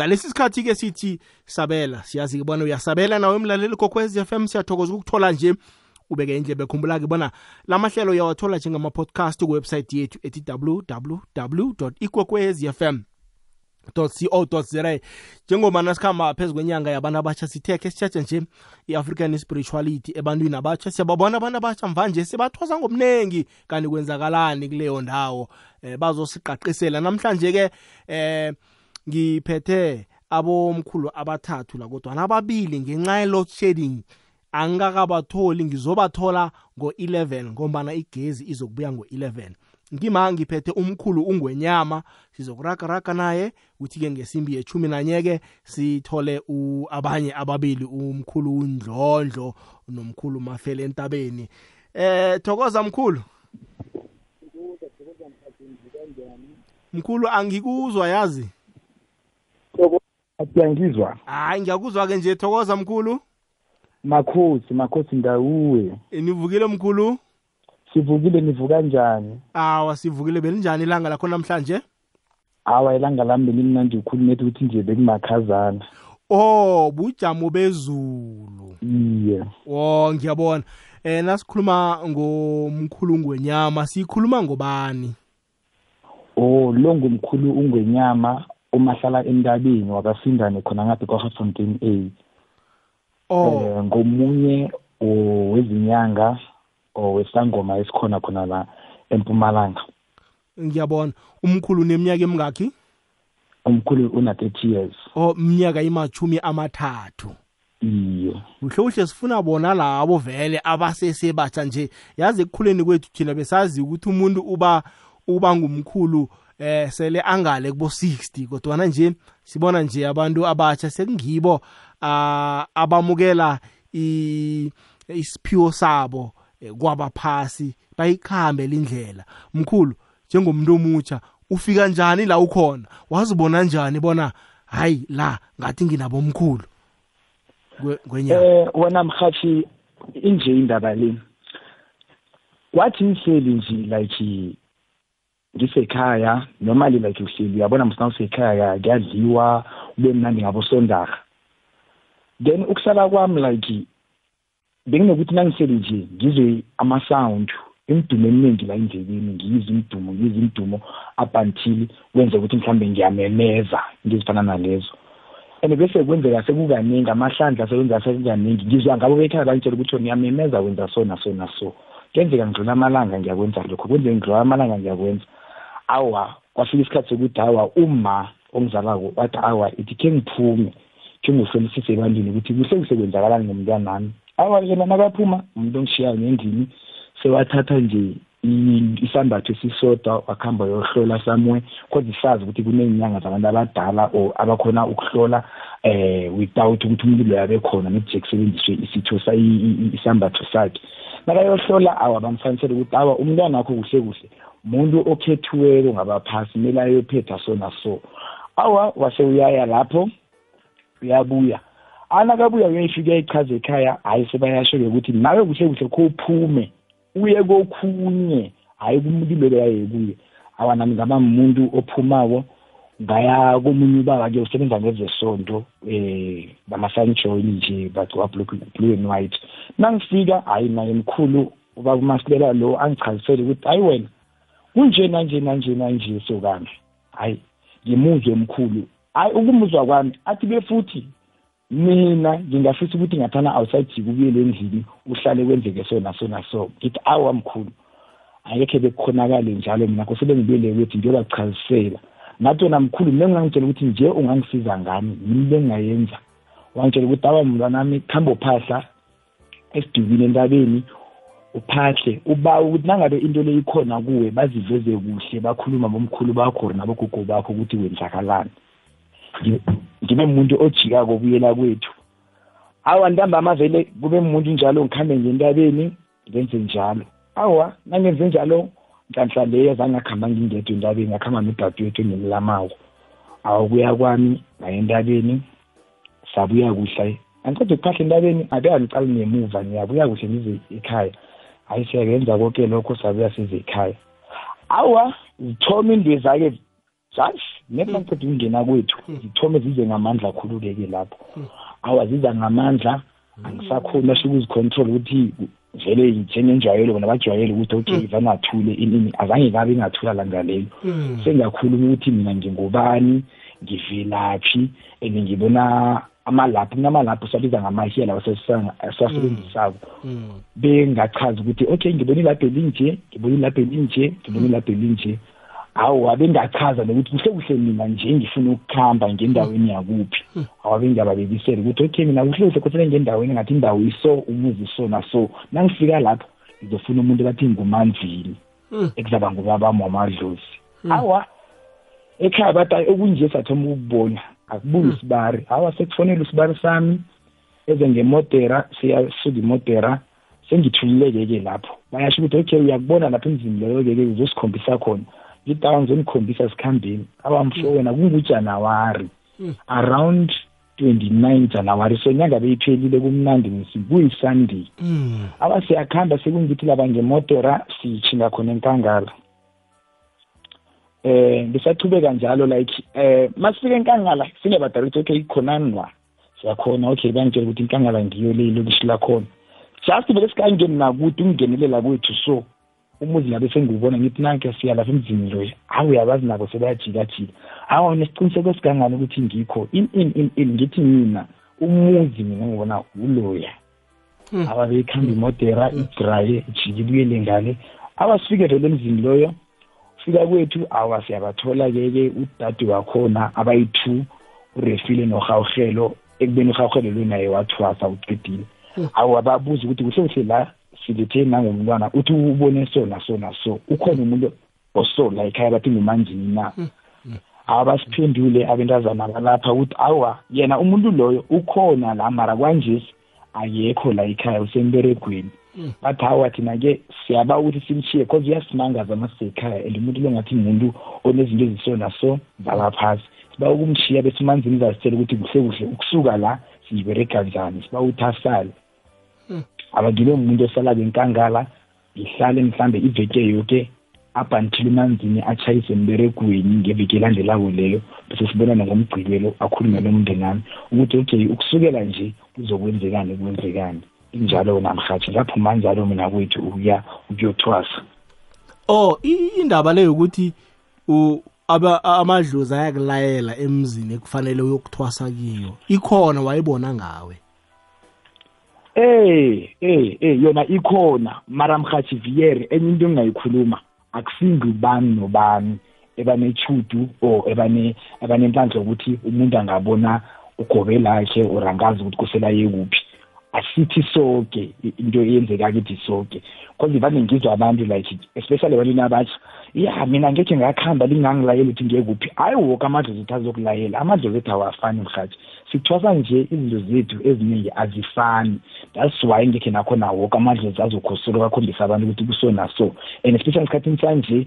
ngalesi sikhathi ke sithi sabela. Siyazi ke bona uyasabela nawe emlaleli kokwez FM siyathokoza ukuthola nje ubeke indlebe khumbula ke bona lamahlelo uyawathola njengama-podcast kuwebsite yethu ethi www ikwekwezfm co za njengoba nasikhamba phezu kwenyanga yabantu abatsha sithekhe sitshetshe nje i-african spirituality ebantwini abatsha siyababona abantu abatsha mvanje sebathoza ngomningi kanti kwenzakalani kuleyo ndawo? Eh, bazosiqaqisela. Namhlanje-ke eh ngiphethe abomkhulu abathathu la kodwa nababili ngenxa ye-load shedding angikakabatholi ngizobathola ngo-11 ngombana igezi izokubuya ngo-11 ngima ngiphethe umkhulu ungwenyama sizokuragaraga naye kuthi-ke ngesimbi yechumi nanye-ke sithole abanye ababili umkhulu undlondlo nomkhulu mafele entabeni. Eh thokoza mkhulu. Mkhulu angikuzwa yazi? Ngiyangizwa. hayi ngiyakuzwa ke nje thokoza mkhulu Makhosi, makhosi ndawuwe. nivukile mkhulu Sivukile nivuka kanjani? awa sivukile belinjani ilanga lakho namhlanje Awa ilanga lami belimnandi ukhulu nethi ukuthi nje bekumakhazana. oh bujamo bezulu Iye. oh ngiyabona eh nasikhuluma ngomkhulu ngwenyama sikhuluma ngobani Oh lo ngumkhulu ungwenyama umahlala entabeni wakasindane khona ngathi kwaHafontein A. oh Eh ngomunye wezinyanga owesangoma esikhona khona la empumalanga. ngiyabona umkhulu neminyaka emingakhi Umkhulu una 30 years. oh iminyaka imachumi amathathu Iye. kuhle kuhle sifuna bona labo vele abasesebatsha nje yazi ekukhuleni kwethu thina besazi ukuthi umuntu uba uba ngumkhulu eh sele angale kubo 60 kodwa nje sibona nje abantu abatsha sekungibo ah, abamukela isiphiwo sabo eh, kwabaphasi bayikhambe lindlela mkhulu njengomuntu omutsha ufika njani la ukhona? Wazibona njani bona hayi la ngathi nginabomkhulu? Kwe- kwenyama Eh wena mhathi inje indaba le. Kwathi ngihleli nje like ngisekhaya normally like uhleli uyabona msana usekhaya kuyadliwa ube mnandi ngabo sondara. Then ukusala kwami like benginokuthi nangihleli nje ngizwe ama sound imidumo eminingi la endleleni ngiyizwe imidumo ngiyizwe imidumo up until kwenze ukuthi mhlambe ngiyamemeza ngizifana nalezo. And bese kwenzeka sekukaningi amahlandla sekwenza sekukaningi ngizwa ngabo bekhaya bangitshela ukuthi ngiyamemeza wenza so naso naso kuyenzeka ngidlula amalanga ngiyakwenza lokho kwenzeka ngidlula amalanga ngiyakwenza. Awa kwafika isikhathi sokuthi awa uma ongizalako wathi awa ithi khe ngiphume khe ngihlolisise ebantwini ukuthi kuhle kuhle kwenzakalani ngomntwanami. Awa yena nakaphuma umuntu ongishiyayo ngendlini sewathatha nje i- isambatho esisodwa wakuhamba yohlola somewhere kodwa sazi ukuthi kuney'nyanga zabantu abadala or abakhona ukuhlola eh without ukuthi umuntu loyo abe khona nekuthi kusebenziswe isitho sa- i- i- isambatho sakhe. Nakayohlola awa bamfanisele ukuthi awa umntwana wakho kuhle kuhle. Umuntu okhethiweko ngabaphasi kumele ayophetha so. Naso awa wase uyaya lapho uyabuya. Anakabuya uyayifika ichaza ekhaya hayi sebayasho-ke ukuthi nawe kuhle kuhle khophume uye kokhunye. Hayi kumlilo leyaye kuye awa nami ngaba muntu ophumako ngaya komunye ubaba-ke usebenza ngezesonto eh bama-sunjoin nje bagcoka blue and white nangifika hayi naye mkhulu ubaba umasilela lo angichazisele ukuthi hayi wena kunje nanje nanje nanje sokami hayi ngimuzwe mkhulu. Hayi ukumuzwa kwami athi befuthi mina ngingafisa ukuthi ngathana outside kubuyele endlini uhlale kwenzeke so naso naso. Ngithi awa mkhulu angekhe bekukhonakale njalo mina kosele ngibuyele kwethu ngiyobachazisela ngathi wena mkhulu mina ngingangitshela ukuthi nje ungangisiza ngani? Yini bengingayenza? Wangitshela ukuthi awa mntwanami kuhamba uphahla esidukile entabeni uphahle uba ukuthi nangabe into le ikhona kuwe baziveze kuhle bakhuluma bomkhulu bakho or nabogogo bakho ukuthi wenzakalani. Ngi- ngibe muntu ojikako buyela kwethu. Awa ntambama vele kube muntu njalo ngikhambe ngentabeni ngenze njalo. Awa nangenze njalo nhlanhla leyo zange ngakhamba ngingedwa entabeni ngakhamba nodadewethu engimlamako. Awa kuya kwami ngaya entabeni sabuya kuhle. Angiqeda ukuphahla entabeni abe angicali ngemuva ngiyabuya kuhle ngize ekhaya. Hayi siyakenza konke lokho sabuya size ekhaya. Awa zithoma indwezake jaji nethi nakuqeda ukungena kwethu. Zithome zize ngamandla khulu-ke-ke lapho. Awaziza ngamandla angisakhoni asho ukuzicontrol ukuthi vele njengenjwayelo bona bajwayele ukuthi okay vangathule inini azange kabe ngathula langalelo sengiyakhuluma ukuthi mina ngingubani ngivelaphi and ngibona amalaphu kunamalaphu sabiza ngamahiya lawa siwasebenzisako bengachazi ukuthi okay ngibona ilapho elinje ngibona ilapho elinje ngibona ilapho elinje hawu abengachaza nokuthi kuhle kuhle mina nje ngifuna ukukhamba ngendaweni yakuphi. Awabe ngiyababekisela ukuthi okay mina kuhle kuhle kufanele ngendaweni ngathi indawo iso umuzi so naso. Nangifika lapho ngizofuna umuntu bathi ngumanzili ekuzaba ngubaba wamadlozi awa ekhaya bathi okunje sathoma ukubona akubuyi isibari hawa sekufonela isibari sami eze ngemodera siyasuka imodera sengithulileke-ke lapho. Bayasho ukuthi okay uyakubona lapho emzini leyo-ke-ke uzosikhombisa khona. Ngithi awa ngizonikhombisa sikhambeni awamsho wena kungujanawari around 29 January so nyanga beyiphelile kumnandi ngisi kuyisunday. Aba siyakhamba sekungithi laba ngemotora siyichinga khona enkangala. Eh ngisachubeka njalo like eh masifika enkangala singebadala ukuthi okay ikhonani la siyakhona okay bangitshela ukuthi inkangala ngiyo le lokishi lakhona. Just beke sikangeni nakuthi ungenelela kwethu so. Umuzi ngabe sengiwubona ngithi nanke siya lapha emzini loyo hawu uyabazi nabo sebayajikajika hawu nesiciniseko esigangane ukuthi ngikho? In in in in ngithi mina umuzi mina ngibona uloya. Ababeyikhamba imodera idraye ijike ibuyele ngale. Abasifike vele emzini loyo fika kwethu awa siyabathola-ke-ke udade wakhona abayi-two urefile norhawuhelo. Ekubeni urhawuhelo lo naye wathwasa uqedile. Awu ababuza ukuthi kuhle kuhle la silethe nangomntwana uthi ubone so naso naso ukhona umuntu oso la ekhaya bathi ngumanjini na? Abasiphendule abentazana balapha ukuthi awa yena umuntu loyo ukhona la mara kwanje akekho la ekhaya usemberegweni. Bathi hawa thina-ke siyaba ukuthi simshiye cause uyasimangaza masisekhaya and umuntu lo ngathi ngumuntu onezinto eziso naso zala phasi siba ukumshiya besimanzini izasitshela ukuthi kuhle kuhle ukusuka la siyiberega njani siba ukuthi asale. Abangile umuntu osala-ke enkangala ngihlale mhlambe iveke yoke up until umanzini atshayise emberegweni ngeveke elandelako leyo bese sibonana ngomgcibelo akhulume nomndeni wami ukuthi okay ukusukela nje kuzokwenzekani kwenzekani injalo namhathi ngaphuma njalo mina kwethu ukuya ukuyothwasa oh indaba leyo ukuthi amadlozi ayakulayela emzini ekufanele uyokuthwasa kiyo ikhona wayibona ngawe? Eh eh eh yona ikhona mara mhathi viere enye into engingayikhuluma akusingi ubani nobani ebanechudu or ebane ebanenhlanhla ukuthi umuntu angabona ugobe lakhe or angazi ukuthi kusela yekuphi. Asithi sonke into eyenzeka kithi sonke cause vane ngizwa abantu like especially ebantwini abatsha ya mina ngekhe ngakhamba lingangilayela ukuthi ngiyekuphi. Hayi woke amadlozi ethu azokulayela. Amadlozi ethu awafani mhathi sithwasa nje izinto zethu eziningi azifani. That's why ngekhe nakhona woke amadlozi azokhoselwa akhombisa abantu ukuthi kuso naso. And especially esikhathini sanje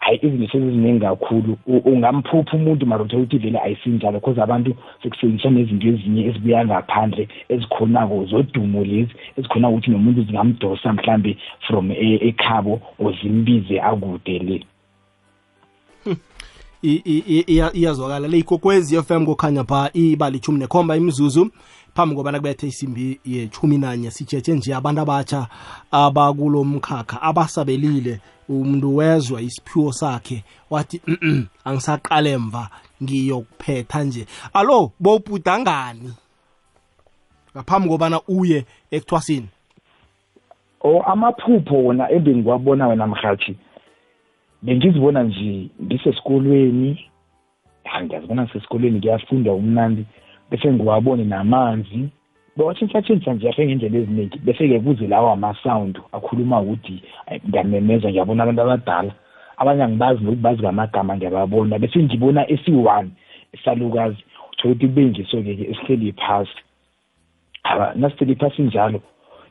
hayi izinto seziziningi kakhulu. Ungamphupha umuntu mara uthola ukuthi vele ayisinjalo cause abantu sekusebenzisa nezinto ezinye ezibuya ngaphandle ezikhonako zodumo lezi ezikhona ukuthi nomuntu zingamdosa mhlambe from ekhabo or zimbize akude le iyazwakala. Le ikokwezi FM kokhanya pha ibali ichumi nekhomba imizuzu. Phambi kobana kubethe isimbi yechumi nanye sitshethe nje abantu abatsha abakulo mkhakha abasabelile umuntu wezwa isiphiwo sakhe wathi mm angisaqale mva ngiyokuphetha nje. Alo bowubhudangani ngaphambi kobana uye ekuthwasini. O amaphupho wona ebengiwabona wena mhathi bengizibona nje ngisesikolweni. Ngiyazibona ngisesikolweni ngiyafunda umnandi bese ngiwabone namanzi. Bawatshintshatshintsha nje afe ngendlela eziningi bese-ke kuze lawo ama-sound akhuluma ukuthi ngiyamemeza ngiyabona abantu abadala. Abanye angibazi nokuthi bazi ngamagama ngiyababona. Bese ngibona esi-one isalukazi uthola ukuthi kube nje so-ke esihleli phasi. Nasihleli phasi njalo.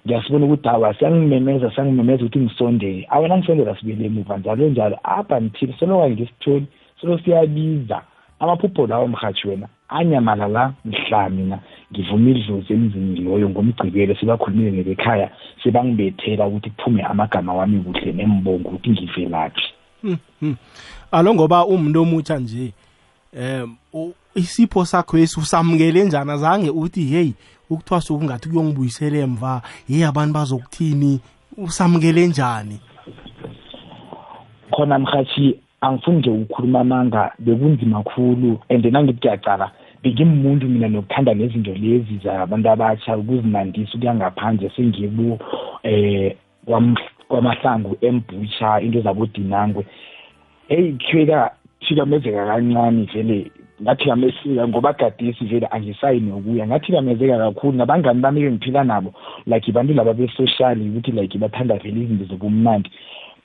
Ngiyasibona ukuthi hawa siyangimemeza siyangimemeza ukuthi ngisondele. Awe nangisondela sibuyele emuva njalo njalo. Up until seloka ngisitholi selo siyabiza. Amaphupho lawo mhathi wena anyamala la mhla mina. Ngivuma idlozi emzini loyo ngomgcibelo sebakhulumile nebekhaya sebangibethela ukuthi kuphume amagama wami kuhle nembongo ukuthi ngivelaphi alo ngoba umuntu omutsha nje um isipho sakho esi usamukele njani? Azange uthi hey ukuthwasa ukungathi kuyongibuyisela emva hey abantu bazokuthini? Usamukele njani? Khona mhathi angifuni nje ukukhuluma amanga bekunzima kakhulu and nangithi kuyacala bengimuntu mina nokuthanda nezinto lezi zabantu abatsha ukuzinandisa ukuya ngaphandle sengiku eh kwamahlangu embucha into zabodinangwe. Eyi kufika thikamezeka kancane vele ngathikamesika ngoba gadesi vele angisayini ukuya ngathikamezeka kakhulu. Nabangani bami ke ngiphila nabo like bantu laba be-social ukuthi like bathanda vele izinto zobumnandi.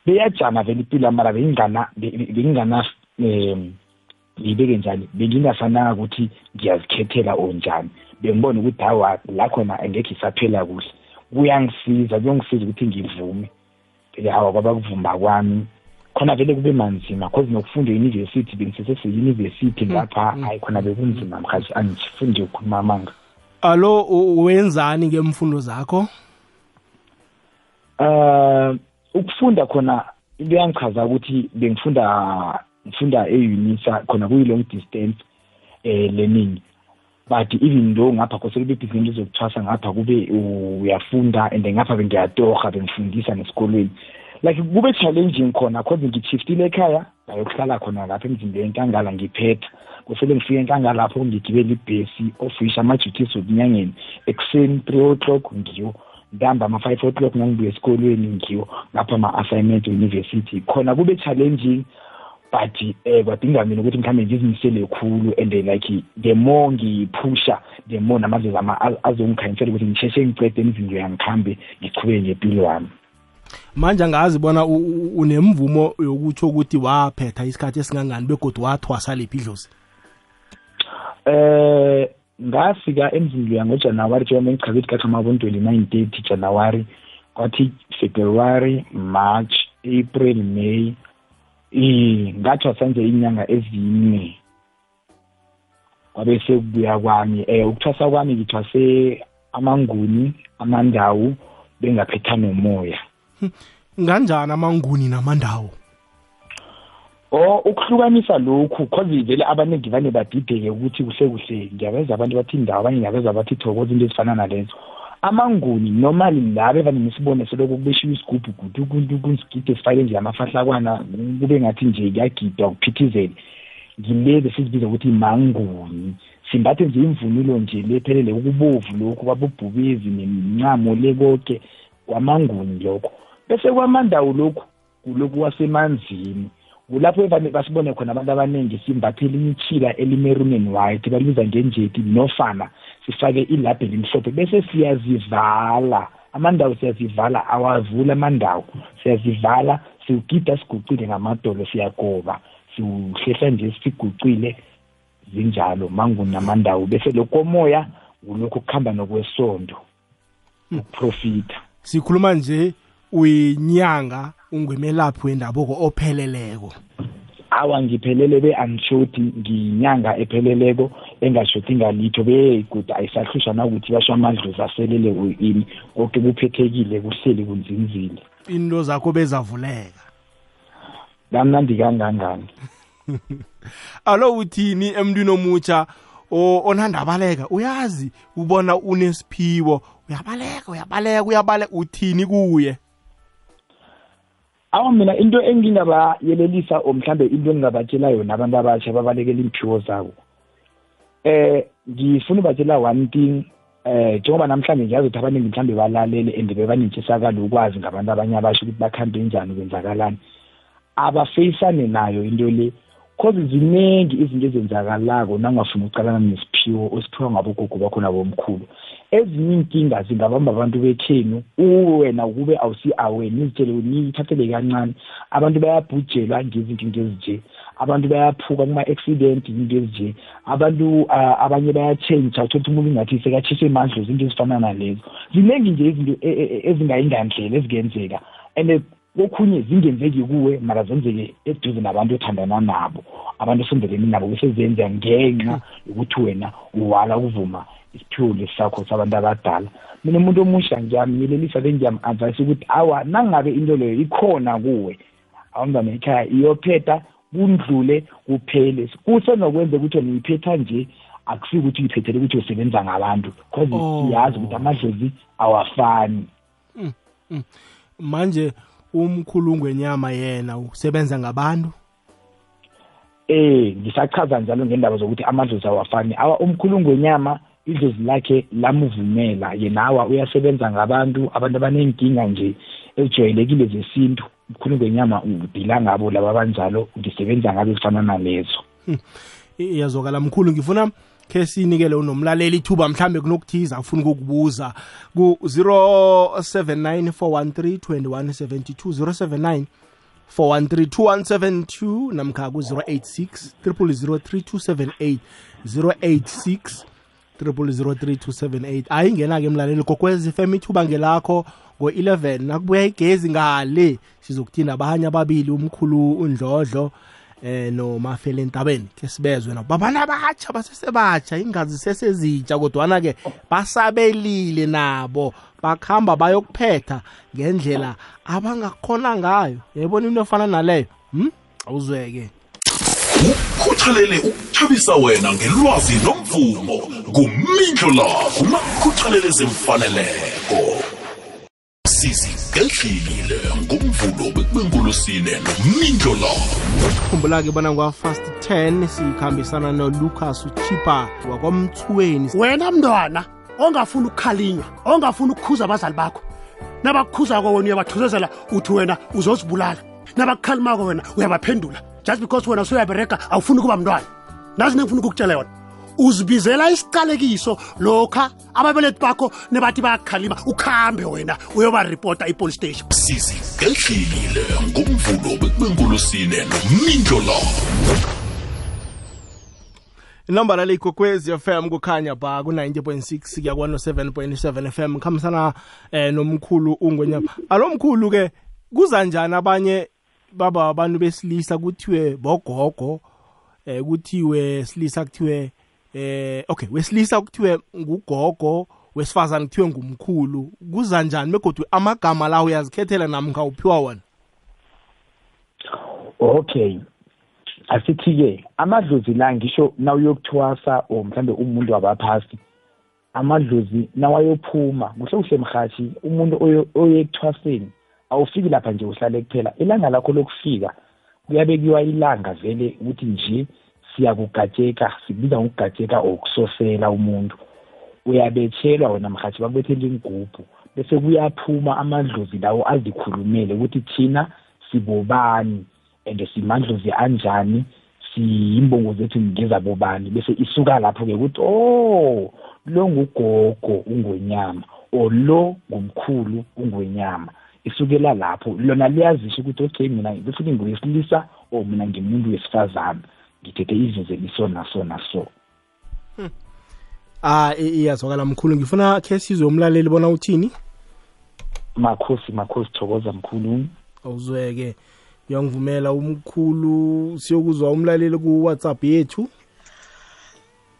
Beyajama vele impilo mara bengingana bengingana um ngiyibeke njani? Bengingafananga ukuthi ngiyazikhethela onjani? Bengibona ukuthi hawa la khona angekhe isaphela kuhle. Kuyangisiza kuyongisiza ukuthi ngivume. Hawa kwaba kuvuma kwami. Khona vele kube manzima cause nokufunda e-university bengisesese-university ngapha hayi khona bekunzima mkhathi angifundi ukukhuluma amanga alo wenzani ngemfundo zakho? Uh ukufunda khona into yangichaza ukuthi bengifunda ngifunda e-unisa khona kuyi-long distance eh learning. But even though ngapha kose kube ibhizinisi lizokuthwasa ngapha kube uyafunda and ngapha bengiyatoha bengifundisa nesikolweni. Like kube challenging khona cause ngithiftile ekhaya ngayokuhlala khona lapha emzimbeni enkangala ngiphetha. Kusele ngifike enkangala lapho ngigibela ibhesi ofisha ama-duties okunyangeni ekuseni three o'clock ngiyo ntamba ama-five o'clock ngangibuya esikolweni ngiyo ngapha ama-assignment e-university. Khona kube challenging but eh kwadinga mina ukuthi mhlawumbe ngizimisele khulu and like the more ngiphusha the more namadlela ama azongikhanyisela ukuthi ngisheshe ngicede imizinto yangikhambe ngichubeke ngempilo wami manje angazi bona unemvumo yokutsho ukuthi waphetha isikhathi esingangani begodwa wathwasa lephi idlozi? Eh ngafika emzini loya ngojanuwari njengoba ngichaze ukuthi kathi amabo 29 30 januwari kwathi february march april may ngathwasa nje inyanga ezine. Kwabe sekubuya kwami um ukuthwasa kwami ngithwase amanguni amandawu bengaphetha nomoya. Kanjani amanguni namandawo o ukuhlukanisa lokhu cause vele abaningi vane badideke ukuthi kuhle kuhle. Ngiyabeza abantu bathi indawo abanye ngiyabeza bathi thokoza into ezifana nalezo amanguni normally labe vane nisibone selokhu kubeshiwa isigubhu gudukuntukunsigide esifake nje amafahlakwana kube ngathi nje kuyagidwa kuphithizele ngilezi sizibiza ukuthi manguni simbathe nje imvunulo nje lephelele ukubovu lokhu kwabobhubezi nemincamo le konke kwamanguni lokho. Bese kwamandawo lokhu kulokhu kwasemanzini. Kulapho basibone khona abantu abaningi simbathe elinye itshila elimaroon and white balibiza ngenjeti nofana sifake ilabhe elimhlophe bese siyazivala. Amandawo siyazivala awavula amandawo siyazivala siwugida sigucile ngamadolo siyagoba. Siwuhlehla nje sigucile zinjalo manguni namandawo bese lokomoya kulokhu kuhamba nokwesondo ukuprofita sikhuluma nje uyinyanga ungumelaphi wendabuko opheleleko? Awa ngiphelele be-unshoti ngiyinyanga epheleleko engashoti ngalitho beyekude ayisahlushwa nakuthi basho amadlozi aselele ini konke kuphethekile kuhleli kunzinzile. Into zakho bezavuleka. Kamnandi kangangani. Alo uthini emntwini omutsha onandabaleka? Uyazi ubona unesiphiwo uyabaleka uyabaleka uyabaleka. Uthini kuye? Awa mina into engingabayelelisa or mhlambe into engingabatshela yona abantu abasha babalekela imphiwo zabo eh ngifuna ubatshela one thing eh njengoba namhlanje ngiyazi ukuthi abaningi mhlambe balalele and bebanentshisakalo ukwazi ngabantu abanye abasho ukuthi bakhambe njani kwenzakalani. Abafeyisane nayo into le cause ziningi izinto ezenzakalako nangafuna ukucalana nesiphiwo osiphiwa ngabogogo bakho nabomkhulu. Ezinye inkinga zingabamba abantu bekhenu wena kube awusi-awe nizitshele niyithathele kancane. Abantu bayabhujelwa ngezinto into ezinje abantu bayaphuka kuma-accident into ezinje abantu abanye bayatshentsha uthola umuntu ingathi sekatshise mandlo zinto ezifana nalezo. Ziningi nje izinto ezingayingandlela ezingenzeka and kokhunye zingenzeki kuwe mara zenzeke eduze nabantu othandana nabo abantu osondelene nabo bese zenza ngenxa yokuthi wena uwala ukuvuma isiphiwo lesakho sabantu abadala. Mina umuntu omusha ngiyamyelelisa le ngiyam-advise ukuthi awa nangabe into leyo ikhona kuwe awumntwana ekhaya iyophetha kundlule kuphele. Kusenokwenza ukuthi wena uyiphetha nje akusiki ukuthi uyiphethele ukuthi usebenza ngabantu because Oh. siyazi ukuthi amadlozi awafani manje umkhulungwenyama yena usebenza ngabantu? Eh ngisachaza njalo ngendaba zokuthi amadlozi awafani. Awa umkhulungu wenyama idlozi lakhe lamuvumela yenawa uyasebenza ngabantu abantu abanenkinga nje ezijwayelekile zesintu. Umkhulungu wenyama udila ngabo laba abanjalo ngisebenza ngabe kufana nalezo. I- iyazwakala mkhulu. Ngifuna khe sinikele unomlaleli ithuba mhlambe kunokuthiza afuna ukukubuza ku-079 413 2172 namkha ku-086 0003278 086 0003278 ayingena-ke mlaleli kokwezi fm ithuba ngelakho ngo-11 nakubuya igezi ngale sizokuthinda abanye ababili umkhulu undlodlo eh nomafele entabeni ke sibezwe nabo. Babana batsha basesebatsha ingazi sesezitsha kodwana ke basabelile nabo bakhamba bayokuphetha ngendlela abangakhona ngayo. Yayibona into efana naleyo? Hm awuzweke. Ukukhuthalele ukuthabisa wena ngelwazi nomvumo kumindlo lakho nakukhuthalele zemfaneleko. Sizigedlile ngomvulo bekubengulusine nomindlo lakho khumbula-ke bona ngwa-fast 10 sikhambisana nolucas uchipa wakwamthweni. Wena mntwana ongafuni ukukhalinywa ongafuni ukukhuza abazali bakho nabakukhuzako wena uyabathuzezela uthi wena uzozibulala nabakukhalimako wena uyabaphendula. Just because wena suyabereka awufuni ukuba mntwana. Nazi nengifuna ukukutshela yona. Uzibizela isiqalekiso lokha ababelethi bakho nebathi bayakukhalima ukhambe wena uyobaripota ipolice station. Sizigedlile ngomvulo bekubengulusine nomindlo lakho inombala leyikokwezi fm kukhanya ba ku-90.6 kuya kwano-7.7 fm khambisana eh, nomkhulu ungwenyama alo mkhulu ke kuza njani abanye baba abantu besilisa kuthiwe bogogo eh kuthiwe silisa kuthiwe eh okay wesilisa kuthiwe ngugogo wesifazane kuthiwe ngumkhulu. Kuza njani begodwa amagama lawo uyazikhethela namkha uphiwa wona? Okay. Asithi-ke amadlozi la ngisho nawuyokuthwasa or mhlambe umuntu wabaphasi amadlozi nawayophuma kuhle kuhle mhathi umuntu oye ekuthwaseni awufiki lapha nje uhlale kuphela. Ilanga lakho lokufika kuyabekiwa ilanga vele ukuthi nje siyakugatsheka sikubiza ngokugatsheka or ukusosela umuntu. Uyabetshelwa wena mhathi bakubethela ingubhu bese kuyaphuma amadlozi lawo azikhulumele ukuthi thina sibobani and simandlozi anjani siyimbongo zethu ngezabobani. Bese isuka lapho-ke ukuthi oh lo ngugogo ungwenyama or lo ngumkhulu ungwenyama. Isukela lapho. Lona liyazisho ukuthi okay mina befike ngiwesilisa or mina ngimuntu wesifazane. Ngithethe izinto liso naso. Naso ah i- iyazwakala mkhulu. Ngifuna khe sizwe umlaleli bona uthini? Makhosi makhosi thokoza mkhulu. Awuzweke. Uyangivumela umkhulu siyokuzwa umlaleli ku-whatsapp yethu.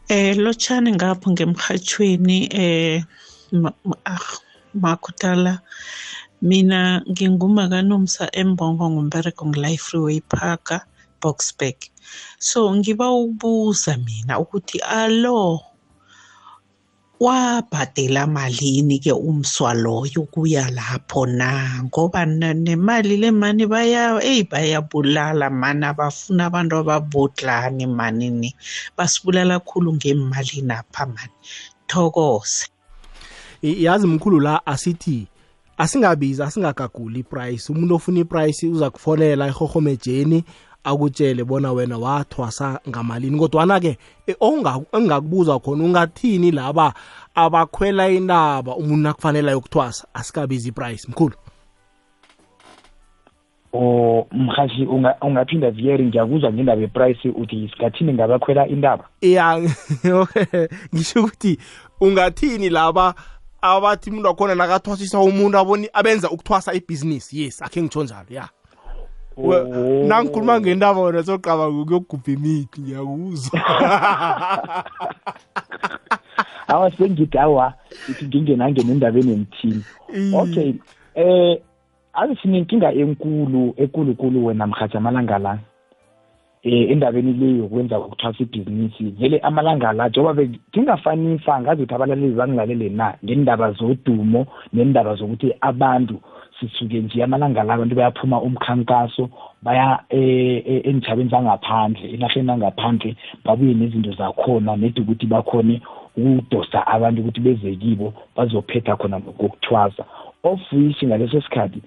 Eh lotshani ngapho ngemhathweni eh ma- ma- ah, makhutala mina nginguma kanomsa embongo ngumbereko ngila freeway park boxburg so ngiba ukubuza mina ukuthi alo wabhadela malini ke umswa loyo kuya lapho na? Ngoba nemali le mani baya eyi bayabulala mani abafuna abantu ababodlani manini basibulala khulu ngemali napha mani. Thokoze. Yazi mkhulu la asithi asingabizi asingagaguli iprice. Umuntu ofuna iprice uza kufonela ehorhomejeni akutshele bona wena wathwasa ngamalini. Kodwana-ke e- onga- engingakubuza khona ungathini laba abakhwela intaba umuntu nakufanele ayokuthwasa asikabizi iprice. Mkhulu. O mhathi unga- ungaphinda vieri ngiyakuzwa ngendaba yeprice uthi sikathini ngabakhwela indaba? Ya ngisho ukuthi ungathini laba abathi umuntu wakhona nakathwasisa umuntu aboni abenza ukuthwasa ibhizinisi. Yes akhe ngitsho njalo ya. We- nangikhuluma ngendaba wena soqabanga ukuyogubha imithi ngiyakuzwa. Awa sengithi awa ithi ngingenangena endabeni emthini okay eh azi sinenkinga enkulu ekulukulu wena mhathi amalanga la. Eh endabeni le yokwenza ukuthwasa ibhizinisi. Vele amalanga la njengoba ngingafanisa ngazi ukuthi abalaleli bangilalele na ngendaba zodumo nendaba zokuthi abantu sisuke nje amalanga la abantu bayaphuma umkhankaso baya enjabeni zangaphandle elahleni angaphandle babuye nezinto zakhona nedi ukuthi bakhone ukudosa abantu ukuthi beze kibo bazophetha khona ngokuthwasa of which ngaleso sikhathi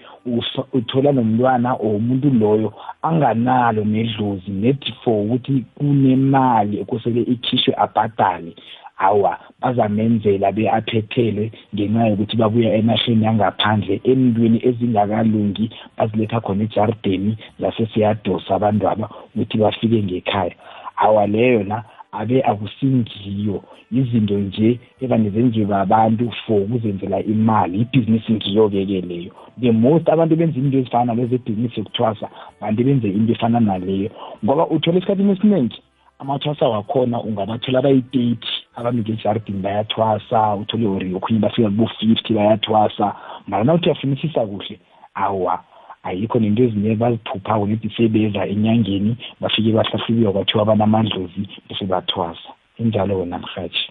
uthola nomntwana or umuntu loyo anganalo nedlozi net for ukuthi kunemali ekosele ikhishwe abhadale. Awa bazamenzela be-aphethelwe ngenxa yokuthi babuya emahleni yangaphandle emntwini ezingakalungi baziletha khona ejardeni zase siyadosa abantu aba ukuthi bafike ngekhaya. Awa leyo na abe akusingiyo. Izinto nje evane zenziwe abantu for ukuzenzela imali ibhizinisi ngiyo-ke-ke leyo. The most abantu benza into ezifana nalezo ebhizinisi yokuthwasa bantu benze into efana naleyo. Ngoba uthola esikhathini esiningi amathwasa wakhona ungabathola bayi-thirty abami ngejardini bayathwasa uthole ori okhunye bafika kubo-fifty bayathwasa. Mara na uthi uyafunisisa kuhle awa. Ayikho nento ezinye baziphuphako nedi sebeza enyangeni bafike bahlahlubiwa kwathiwa banamandlozi bese bathwasa. Injalo wena mhathi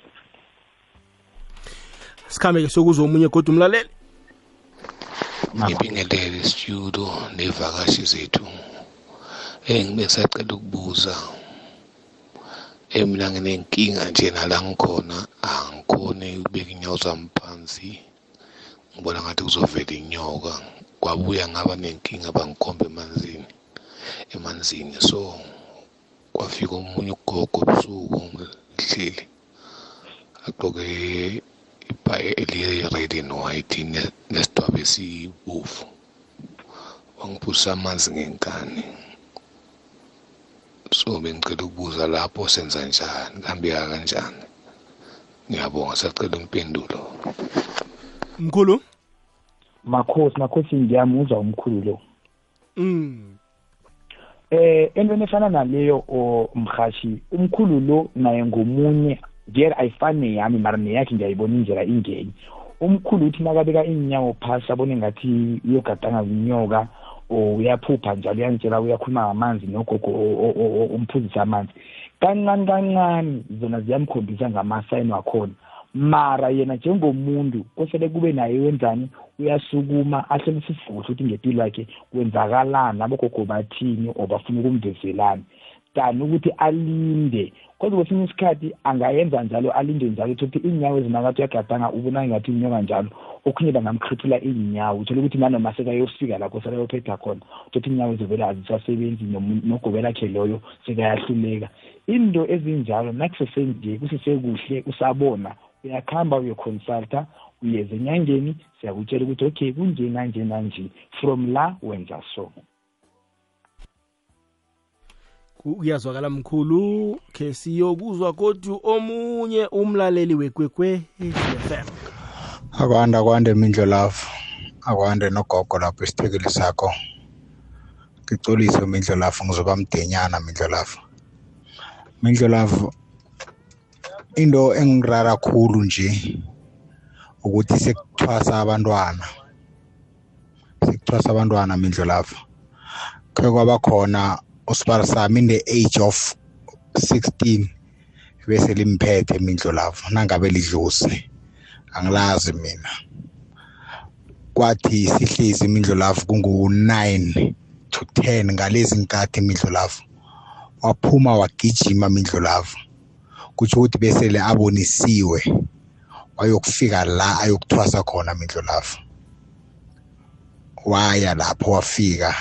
sikhambe-ke sokuza omunye kodwa umlaleli. Ngibingelele studio nevakashi zethu. Eh ngibe sacela ukubuza. Eh mina nginenkinga nje nala ngikhona angikhoni ukubeka inyawo zami phansi. Ngibona ngathi kuzovela inyoka. Kwabuya ngaba nenkinga bangikhomba emanzini emanzini. So kwafika omunye ugogo ebusuku ngihleli. Agqoke ibhayi eliyi-red and white nesidwabe esibovu wangiphusa amanzi ngenkani. So bengicela ukubuza lapho senza njani kuhambeka kanjani? Ngiyabonga sacela impendulo mkhulu? Makhosi makhosi ngiyamuzwa umkhulu lo. Mm. Eh entweni efana naleyo o mhashi umkhulu lo naye ngomunye ngeke ayifane yami mara neyakhe ngiyayibona indlela ingenye umkhulu uthi nakabeka inyawo phasi abone ngathi uyogadanga inyoka or uyaphupha njalo uyangitshela uyakhuluma ngamanzi nogogo umphuzisa amanzi. Kancane kancane zona ziyamkhombisa ngamasayini wakhona. Mara yena njengomuntu kosele kube naye wenzani uyasukuma ahlolisise kuhle ukuthi ngempilo yakhe kwenzakalani abogogo bathini or bafuna ukumvezelani than ukuthi alinde kodwa kwesinye isikhathi angayenza njalo alinde njalo ukuthi iy'nyawo ezinakathi uyagadanga ubona ngathi inyoka njalo okhunye bangamkhriphula iy'nyawo uthole ukuthi nanoma sekayofika lakho sekayophetha khona uthotha iy'nyawo ezivele azisasebenzi nogobela khe loyo sekayahluleka. Into ezinjalo nakusesenje kusesekuhle usabona uyakuhamba uyoconsulta uyeza enyangeni siyakutshela ukuthi okay kunje nanje nanje from la wenza so kuyazwakala mkhulu ke siyokuzwa kodwa omunye umlaleli wekwekwezi FM akwanda kwande mindlo lafu akwande nogogo lapho isithekeli sakho. Ngicolise mindlo lafu ngizoba mdenyana mindlo lafu mindlo lafu into engirara kakhulu nje ukuthi sekuthwasa abantwana sekuthwasa abantwana mindlo lafu khe kwaba khona usibara sami in the age of 16 bese limphethe mindlo lafu nangabe lidluse. Angilazi mina. Kwathi sihlezi imindlo lafu kungu-9 to 10 ngalezi nkathi imindlo lafu waphuma wagijima imindlo lafu kutsho ukuthi besele abonisiwe wayokufika la ayokuthwasa khona imindlo lafu waya lapho wafika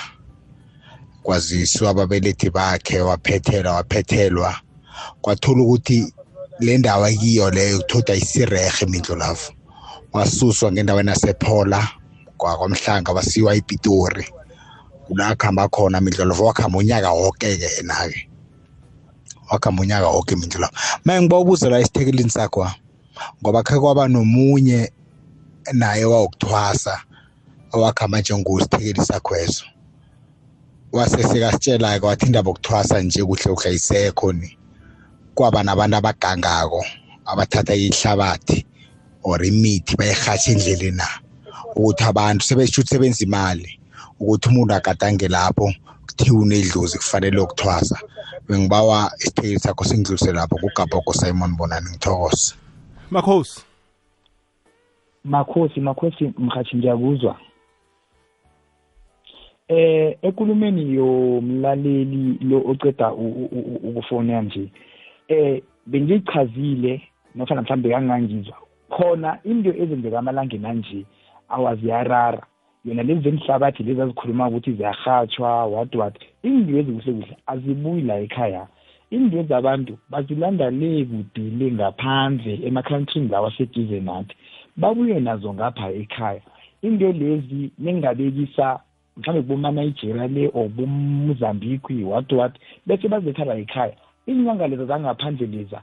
kwaziswa ababelethi bakhe waphethelwa waphethelwa. Kwathola ukuthi le ndawo akiyo leyo kuthoda isirehe imindlo lafu wasuswa ngendaweni yasephola kwakwamhlanga wasiwa epitori. Kula kuhamba khona imindlo lafu wakuhamba unyaka woke-ke yena-ke. Wakuhamba unyaka woke imindlo lafu ma ngiba ubuze la esithekelini sakho ngoba khe kwaba nomunye naye wawukuthwasa owakuhamba njengosithekeli sakho wasesekasitshela-ke wathi indaba yokuthwasa nje kuhle kuhle ayisekho ni. Kwaba nabantu abagangako abathatha ihlabathi or imithi bayirhatsha endleleni na. Ukuthi abantu sebesho ukuthi sebenza imali ukuthi umuntu agadange lapho kuthiwa unedlozi kufanele ukuthwasa bengibawa isithekeli sakho singidlulise lapho kugabhoko simon bonani. Ngithokoze. Makhosi. Makhosi makhosi mhathi ngiyakuzwa. Eh ekulumeni yomlaleli lo oceda ukufona nje eh bengichazile nofana mhlambe kangangizwa khona into ezenzeka amalanga nanje awaziyarara. Yona lezi zemihlabathi lezi azikhuluma ukuthi ziyahatshwa what what? Iindwezi kuhle kuhle azibuyi la ekhaya. Iindwezi abantu bazilanda le kude le ngaphandle emakhantrini lawo aseduze nathi. Babuye nazo ngapha ekhaya. Into lezi nengabekisa mhlawumbe kubomanigeria le or bomozambique what what? Bese bazethaba ekhaya. Iinyanga leza zangaphandle leza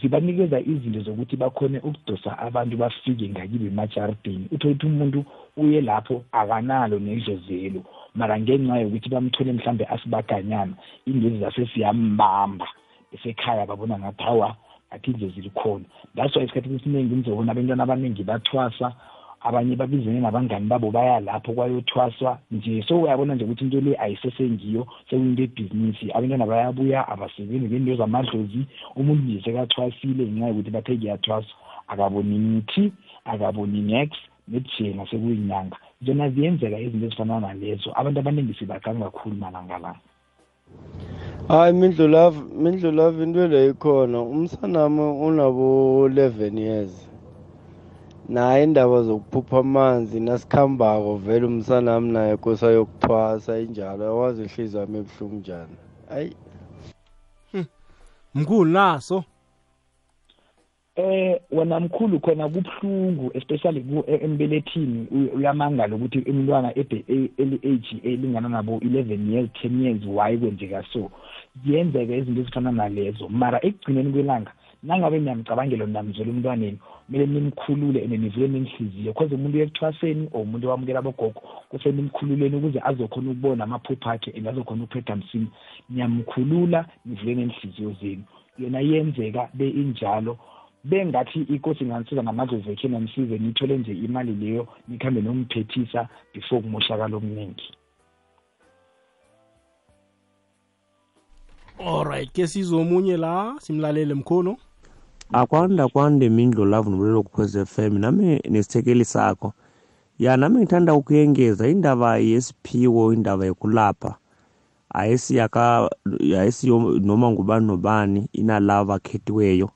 zibanikeza izinto zokuthi bakhone ukudosa abantu bafike ngakibo emajaridini uthole ukuthi umuntu uye lapho akanalo nedlozelo mara ngenxa yokuthi bamthole mhlambe asibaganyana indwezi zasesiyambamba esekhaya babona ngathi hawa ngathi indlozi likhona that's why esikhathini esiningi nizobona abantwana abaningi bathwasa abanye babizene nabangani babo baya lapho kwayothwaswa nje. So uyabona nje ukuthi into le ayisesengiyo sekuyinto ebhizinisi abantwana bayabuya abasebenzi ngento zamadlozi umuntu nje sekathwasile ngenxa yokuthi bathe kuyathwaswa akaboni nithi akaboni nex nejena sekuyinyanga. Zona ziyenzeka izinto ezifana nalezo. Abantu abaningi sibaganga kakhulu malanga la. Hayi mindlulavu mindlulavu into leyo ikhona. Umsanami unabo 11 years. Naye indaba zokuphupha amanzi nasikhambako vele umsanami naye kosa yokuthwasa injalo. Awazi ihliziyo yami ebuhlungu njani. Hayi mkhulu naso? Eh wena mkhulu khona kubuhlungu especially ku embelethini uyamangala ukuthi umntwana eli age elingana nabo 11 years 10 years why kwenzeka so? Ziyenzeka izinto ezifana nalezo. Mara ekugcineni kwelanga nangabe niyamcabangela namzela umntwaneni kumele nimkhulule and nivule nenhliziyo cause umuntu ekuthwaseni or umuntu owamukela abogogo kuse nimkhululeni ukuze azokhona ukubona amaphupho akhe and azokhona ukuphetha msinya. Niyamkhulula nivule nenhliziyo zenu. Yona yenzeka be injalo. Bengathi inkosi inganisiza namadlozi ekhe namsize nithole nje imali leyo nikhambe nomphethisa before kumoshakala okuningi alright ke sizomunye la simlalele mkhulu. Akwanda kwande mindlo lavu nobulelo kukhwez FM nami nesithekeli sakho. Ya nami ngithanda ukuyengeza indaba yesiphiwo indaba yokulapha. Ayisiyaka ayisiyo noma ngubani nobani inalava bakhethiweyo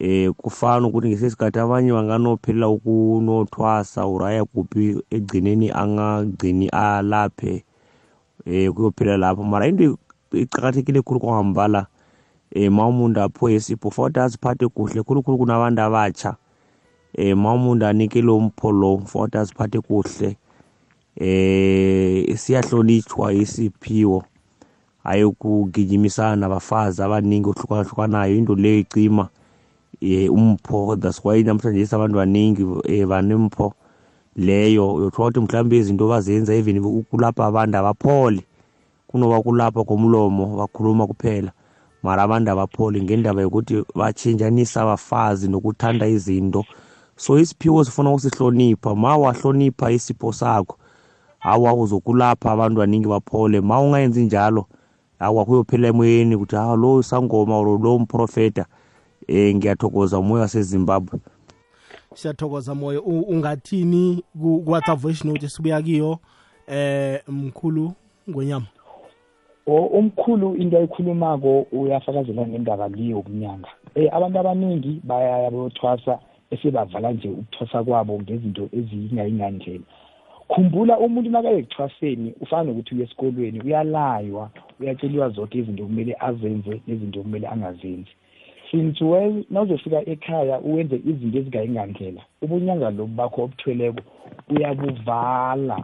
eh kufana ukuthi ngesesikhathi abanye banganophelela ukunothwasa uraya kuphi egcineni angagcini alaphe eh kuyophela lapho. Mara into iqakathekile khulu kwangambala eh ma umuntu aphiwe isipho futhi aziphathe kuhle khulukhulu kunabantu abatsha eh ma umuntu anike lo mpho lo futhi aziphathe kuhle. Eh siyahlonitshwa isiphiwo. Hayi ukugijimisana nabafazi abaningi ohlukahlukanayo into leyo icima eh umpho. That's why namhlanje abantu baningi eh banempho leyo. Uyothola ukuthi mhlawumbe izinto bazenza even ukulapha abantu abapholi kunoba kulapha komlomo bakhuluma kuphela. Mara abantu abapholi ngendaba yokuthi batshintshanisa abafazi nokuthanda izinto. So isiphiwo sifuna ukusihlonipha. Ma wahlonipha isipho sakho hawa uzokulapha abantu baningi baphole. Ma ungayenzi njalo hawa kuyophela emoyeni ukuthi hawa lo sangoma or lo mprofeta eh ngiyathokoza umoya wasezimbabwe. Siyathokoza moya ungathini ku-whatsapp voice note esibuya kiyo eh mkhulu ngonyama? Umkhulu into ayikhulumako uyafakazela ngendaba liyo kunyanga eh abantu abaningi bayaya bothwasa esebavala nje ukuthwasa kwabo ngezinto ezingayingandlela khumbula umuntu nakaye kuthwaseni ufana nokuthi uye esikolweni uyalaywa uyatsheliwa zonke izinto kumele azenze nezinto kumele angazenzi. Since well nawuzofika ekhaya uwenze izinto ezingayingandlela ubunyanga lobu bakho obuthweleko uyabuvala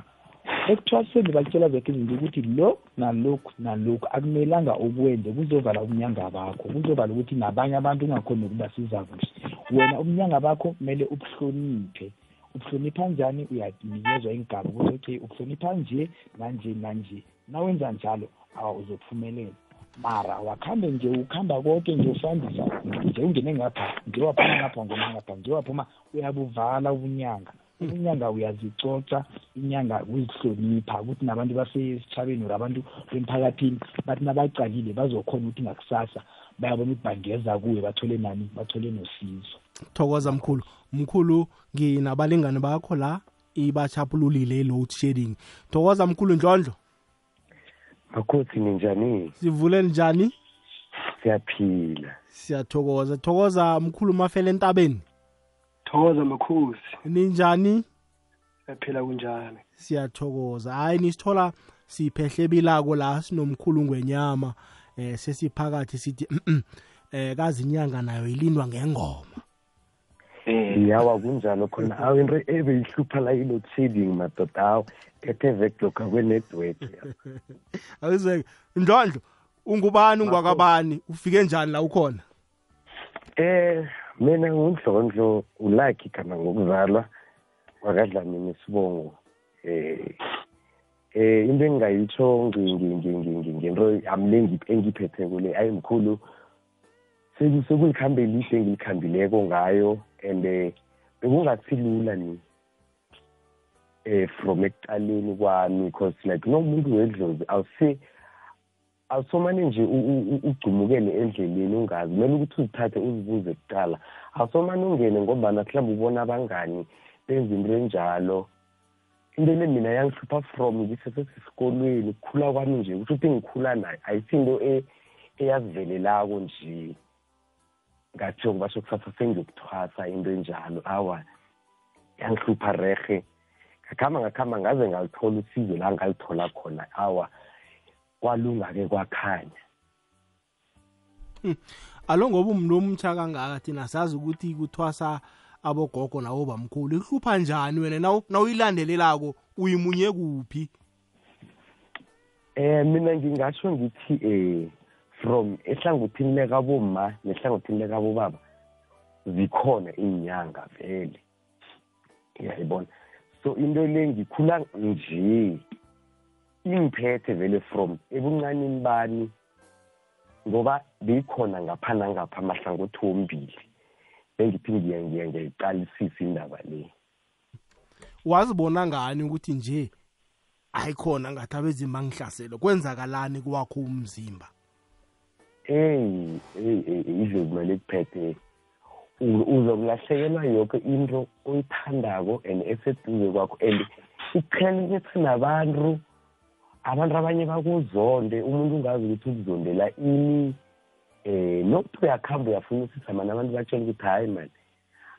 ekuthwaseni bakutshela zonke izinto ukuthi lo nalokhu nalokhu akumelanga ukwenze kuzovala ubunyanga bakho kuzovala ukuthi nabanye abantu ungakhoni ukubasiza kuhle. Wena ubunyanga bakho kumele ubuhloniphe ubuhlonipha njani? Uyanikezwa ingaba ukuthi okay ubuhlonipha nje nanje nanje. Nawenza njalo awa uzophumelela mara wakhambe nje ukhamba konke nje ufandisa nje ungene ngapha nje waphuma ngapha ngona ngapha nje waphuma uyabuvala ubunyanga. Inyanga uyazicoca inyanga kuzihlonipha ukuthi nabantu basesitshabeni or abantu bemphakathini bathi nabacalile bazokhona ukuthi ngakusasa bayabona ukuthi bangeza kuwe bathole nani? Bathole nosizo. Thokoza mkhulu. Mkhulu nginabalingane bakho la ibachapululile i-load shedding thokoza mkhulu ndlondlo makhosi ninjani? Sivule njani? Siyaphila. Siyathokoza. Thokoza mkhulu mafele entabeni. Thokoza makhosi. Ninjani? Siyaphila kunjani? Siyathokoza. Hayi nisithola siphehle bilako la sinomkhulu ngwenyama eh sesiphakathi sithi eh kazi inyanga nayo ilindwa ngengoma. Yawa kunjalo khona. Awu into ebeyihlupha la i-load shedding madoda awu ethe vekulokha kwe-network. Awuzeke ndlondlo ungubani ungwakabani? Ufike njani la ukhona? Eh mina ngundlondlo ulakhi khana ngokuzalwa wakadlamini sibongo eh eh into engingayitsho ngento amle engiphethe kule ayimkhulu sekulikhambe elide engilikhambileko ngayo and eh bekungasilula ni eh from ekuqaleni kwami because like nomuntu wedlozi awusi awusomane nje ugcumukele endleleni ungazi. Kumele ukuthi uzithathe uzibuze kuqala. Awusomane ungene ngobana mhlawumbe ubona abangani benza into enjalo. Into le mina yangihlupha from ngisesesesikolweni ukukhula kwami nje kusho ukuthi ngikhula nayo ayisinto eyazivelelako nje. Ngathi basho kusasa sengiyokuthwasa into enjalo. Awa yangihlupha rehe ngakhamba ngakhamba ngaze ngalithola usizo la ngalithola khona. Awa kwalunga-ke kwakhanya. Alo ngoba umuntu omtsha kangaka thina sazi ukuthi kuthwasa abogogo nawo bamkhulu. Ihlupha njani wena? Nawuyilandelelako uyimunye kuphi? Eh mina ngingasho ngithi eh from ehlangothini lekaboma nehlangothini lekabobaba zikhona inyanga vele. Uyayibona so into le ngikhula nje. Ingiphethe vele from ebuncanini bani ngoba beyikhona ngapha nangapha amahlangothi wombili bengithi ngiya ngiya ngiyayiqalisisa indaba le. Wazibona ngani ukuthi nje ayikhona ngathi abezimba ngihlasele kwenzakalani kwakho umzimba? Eyi ize kumele kuphethe uzokulahlekelwa yoke into oyithandako and eseduze kwakho and iqhelekethe nabantu abantu abanye bakuzonde umuntu ungazi ukuthi ukuzondela ini eh nokuthi uyakhamba uyafunisisa mani abantu batshela ukuthi hayi mani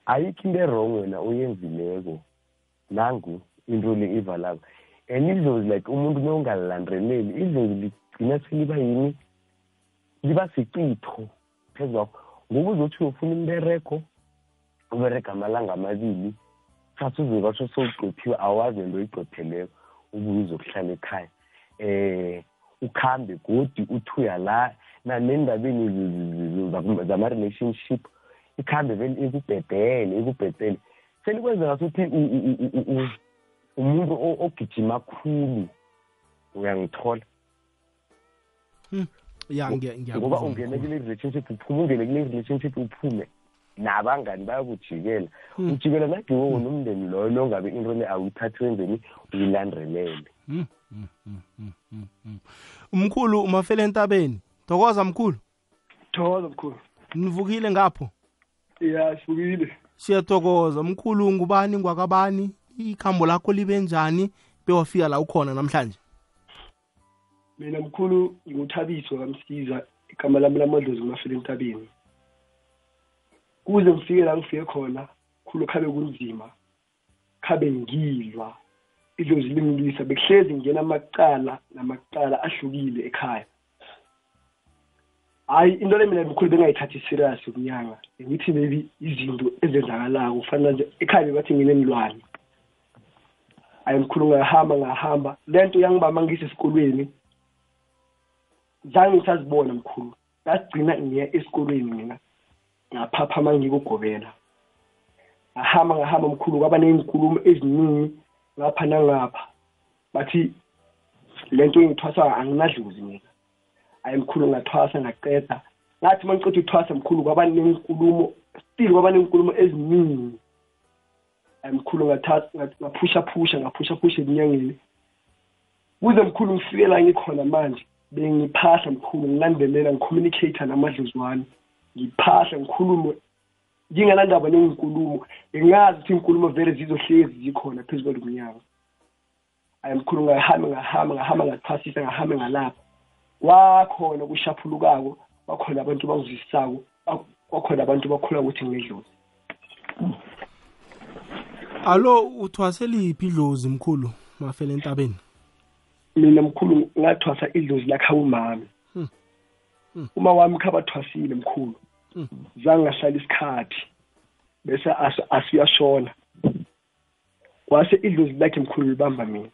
ayikho into erong wena oyenzileko nangu into le ivalako. And idlozi like umuntu nowungalilandeleli idlozi ligcina seliba yini? Liba sicitho phezu kwakho. Ngoba uzothi uyofuna umbereko uberega amalanga amabili sathi uzokwasho sowugqothiwe awazi nento oyigqotheleko ubuye uzokuhlala ekhaya. Eh ukhambe godi uthuya la nanendabeni zama-relationship ikhambe vele ikubhedele ikubhedele selikwenzeka sokuthi umuntu ogijima khulu uyangithola. Ya ngoba ungene kule relationship uphume ungene kule relationship uphume. Nabangani bayakujikela. Ujikela nagiwo nomndeni loyo longabe into le awuyithathi wenzeni uyilandelele. Umkhulu umafele entabeni. Thokoza mkhulu. Thokoza mkhulu. Nivukile ngapho? Ya sivukile. Siyathokoza. Mkhulu ngubani ngwakabani? Ikhambo lakho libe njani? Bewafika la ukhona namhlanje. Mina mkhulu nginguthabiso kamsiza igama lami lamadlozi ngumafele entabeni. Kuze ngifike la ngifike khona khulu khabe kunzima khabe ngilwa idlozi lingilwisa bekuhlezi ngena amacala namacala ahlukile ekhaya. Hayi into le mina mkhulu bengayithathi serious ukunyanga ngithi maybe izinto ezenzakalako kufanele nje ekhaya bebathi nginemlwane hayi mkhulu ngahamba ngahamba. Le nto yangibamba ngisesikolweni zange ngisazibona mkhulu. Ngasigcina ngiya esikolweni mina ngaphapha uma ngikugobela. Ngahamba ngahamba mkhulu kwaba ney'nkulumo eziningi. Ngapha nangapha. Bathi le nto engithwasa anginadlozi mina. Hayi mkhulu ngathwasa ngaqeda. Ngathi uma ngiceda ukuthwasa mkhulu kwaba nenkulumo still kwaba nenkulumo eziningi. Mkhulu ngathatha ngaphusha phusha ngaphusha phusha eminyangeni. Kuze mkhulu ngifike la ngikhona manje bengiphahla mkhulu ngilandelela ngicommunicate namadlozi wami ngiphahla ngikhulume nginganandaba nenginkulumo ngingazi ukuthi inkulumo vele zizohlezi zikhona phezu kwalo mnyaka ayi mkhulu ngahamba ngahamba ngaphasisa ngahambe ngalapha. Wakhona kushaphulukako bakhona abantu bangizwisisako kwakhona abantu bakholwa ukuthi ngedlozi alo uthwaseliphi idlozi mkhulu mafele entabeni? Mina mkhulu ngathwasa idlozi lakha umami uma wami khabathwasile mkhulu. Zange ngahlala isikhathi bese asiyashona kwase idlozi lakhe mkhulu libamba mina.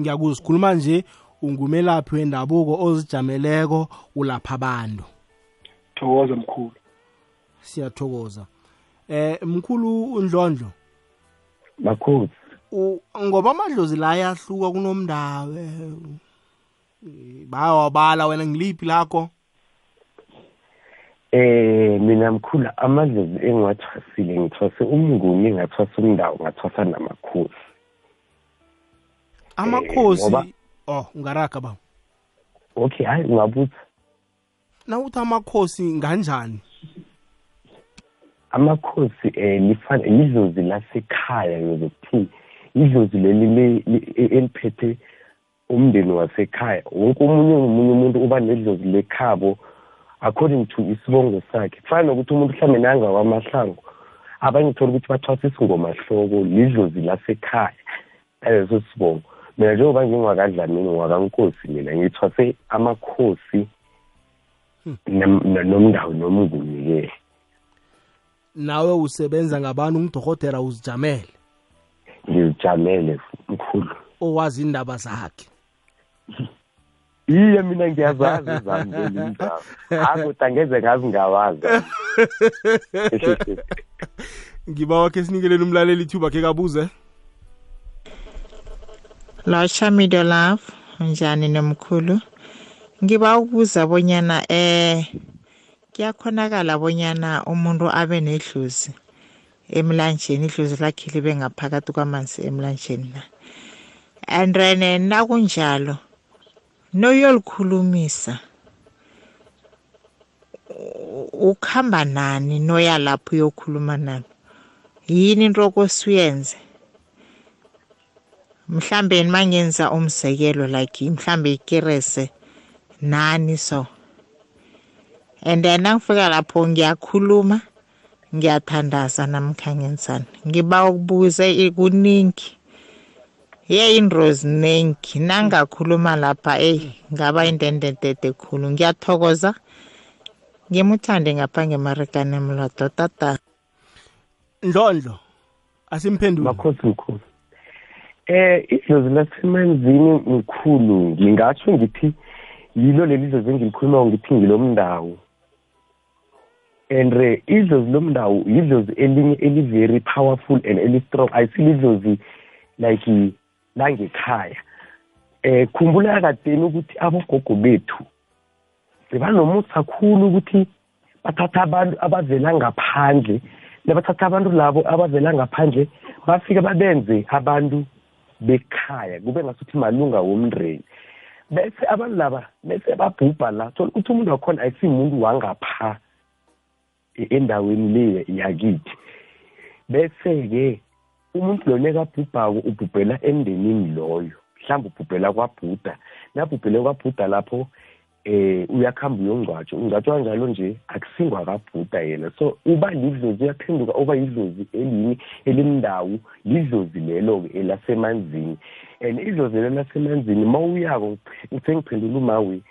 Ngiyakuzwa sikhuluma nje ungumelaphi wendabuko ozijameleko ulapha abantu? Thokoza mkhulu. Siyathokoza. Eh mkhulu undlondlo? Makhulu ngoba amadlozi la ayahluka kunomndawe. Bayawabala wena ngiliphi lakho? Eh mina mkhulu amadlozi engiwathwasile ngithwase umnguni ngathwasa umndawo ngathwasa namakhosi. Amakhosi oh ungaraga ba okay hayi ungabuza na uthi amakhosi nganjani? Amakhosi eh lifana idlozi lasekhaya ngizokuthi idlozi leli eliphethe umndeni wasekhaya. Wonke omunye ngomunye umuntu uba nedlozi lekhabo according to isibongo sakhe. Kufana nokuthi umuntu mhlawumbe nangakwamahlango abanye thola ukuthi bathwasa isingomahloko lidlozi lasekhaya. Aleso sibongo. Mina njengoba ngingwakadlamini ngwakankosi mina ngithwase amakhosi nomndawo nomnguni-ke. Nawe usebenza ngabantu ungidokotela uzijamele? Ngizijamele mkhulu. Owazi indaba zakhe. Iye mina ngiyazazi zami leli ndawo akuthi angeze ngazi ngawazi. Ngiba wakhe sinikeleni umlaleli ithuba khe kabuze? Lotsha mido love njani nomkhulu? Ngiba ukubuza bonyana eh kuyakhonakala bonyana umuntu abe nedlozi emlanjeni idlozi lakhe libe ngaphakathi kwamanzi emlanjeni la and then nakunjalo noyolikhulumisa ukhamba nani noya lapho uyokhuluma nalo yini into kosuyenze mhlambe mangenza umzekelo like mhlambe ikerese nani so? And then nangifika lapho ngiyakhuluma ngiyathandaza namkhangenzana ngiba ukubuze kuningi ye into ziningi nangakhuluma lapha eyi ngaba indendendede khulu. Ngiyathokoza. Ngimuthande ngapha ngemarekane mlodo tata ndlondlo asimphendule makhosi mkhulu eh idlozi lasemanzini mkhulu ngingatsho ngithi yilo leli dlozi engilikhuluma ngithi ngilomndawo and idlozi lomndawo yidlozi elinye eli-very powerful and eli-strong. Ayisilidlozi like langekhaya eh khumbula kadeni ukuthi abogogo bethu bebanomusa khulu ukuthi bathatha abantu abavela ngaphandle nabathatha abantu labo abavela ngaphandle bafike babenze abantu bekhaya kube ngasuthi malunga womndeni. Bese abantu laba bese babhubha la thola ukuthi umuntu wakhona ayisimuntu wangapha endaweni le yakithi. Bese-ke umuntu lo nekabhubhako ubhubhela emndenini loyo mhlawumbe ubhubhela kwabhuda. Nabhubhele kwabhuda lapho eh uyakhamba uyongcwatshwa. Ungcwatshwa njalo nje akusingwa kabhuda yena. So uba lidlozi uyaphenduka uba yidlozi elini elimndawu lidlozi lelo-ke elasemanzini. And idlozi lelo lasemanzini ma uyako sengiphendula umawi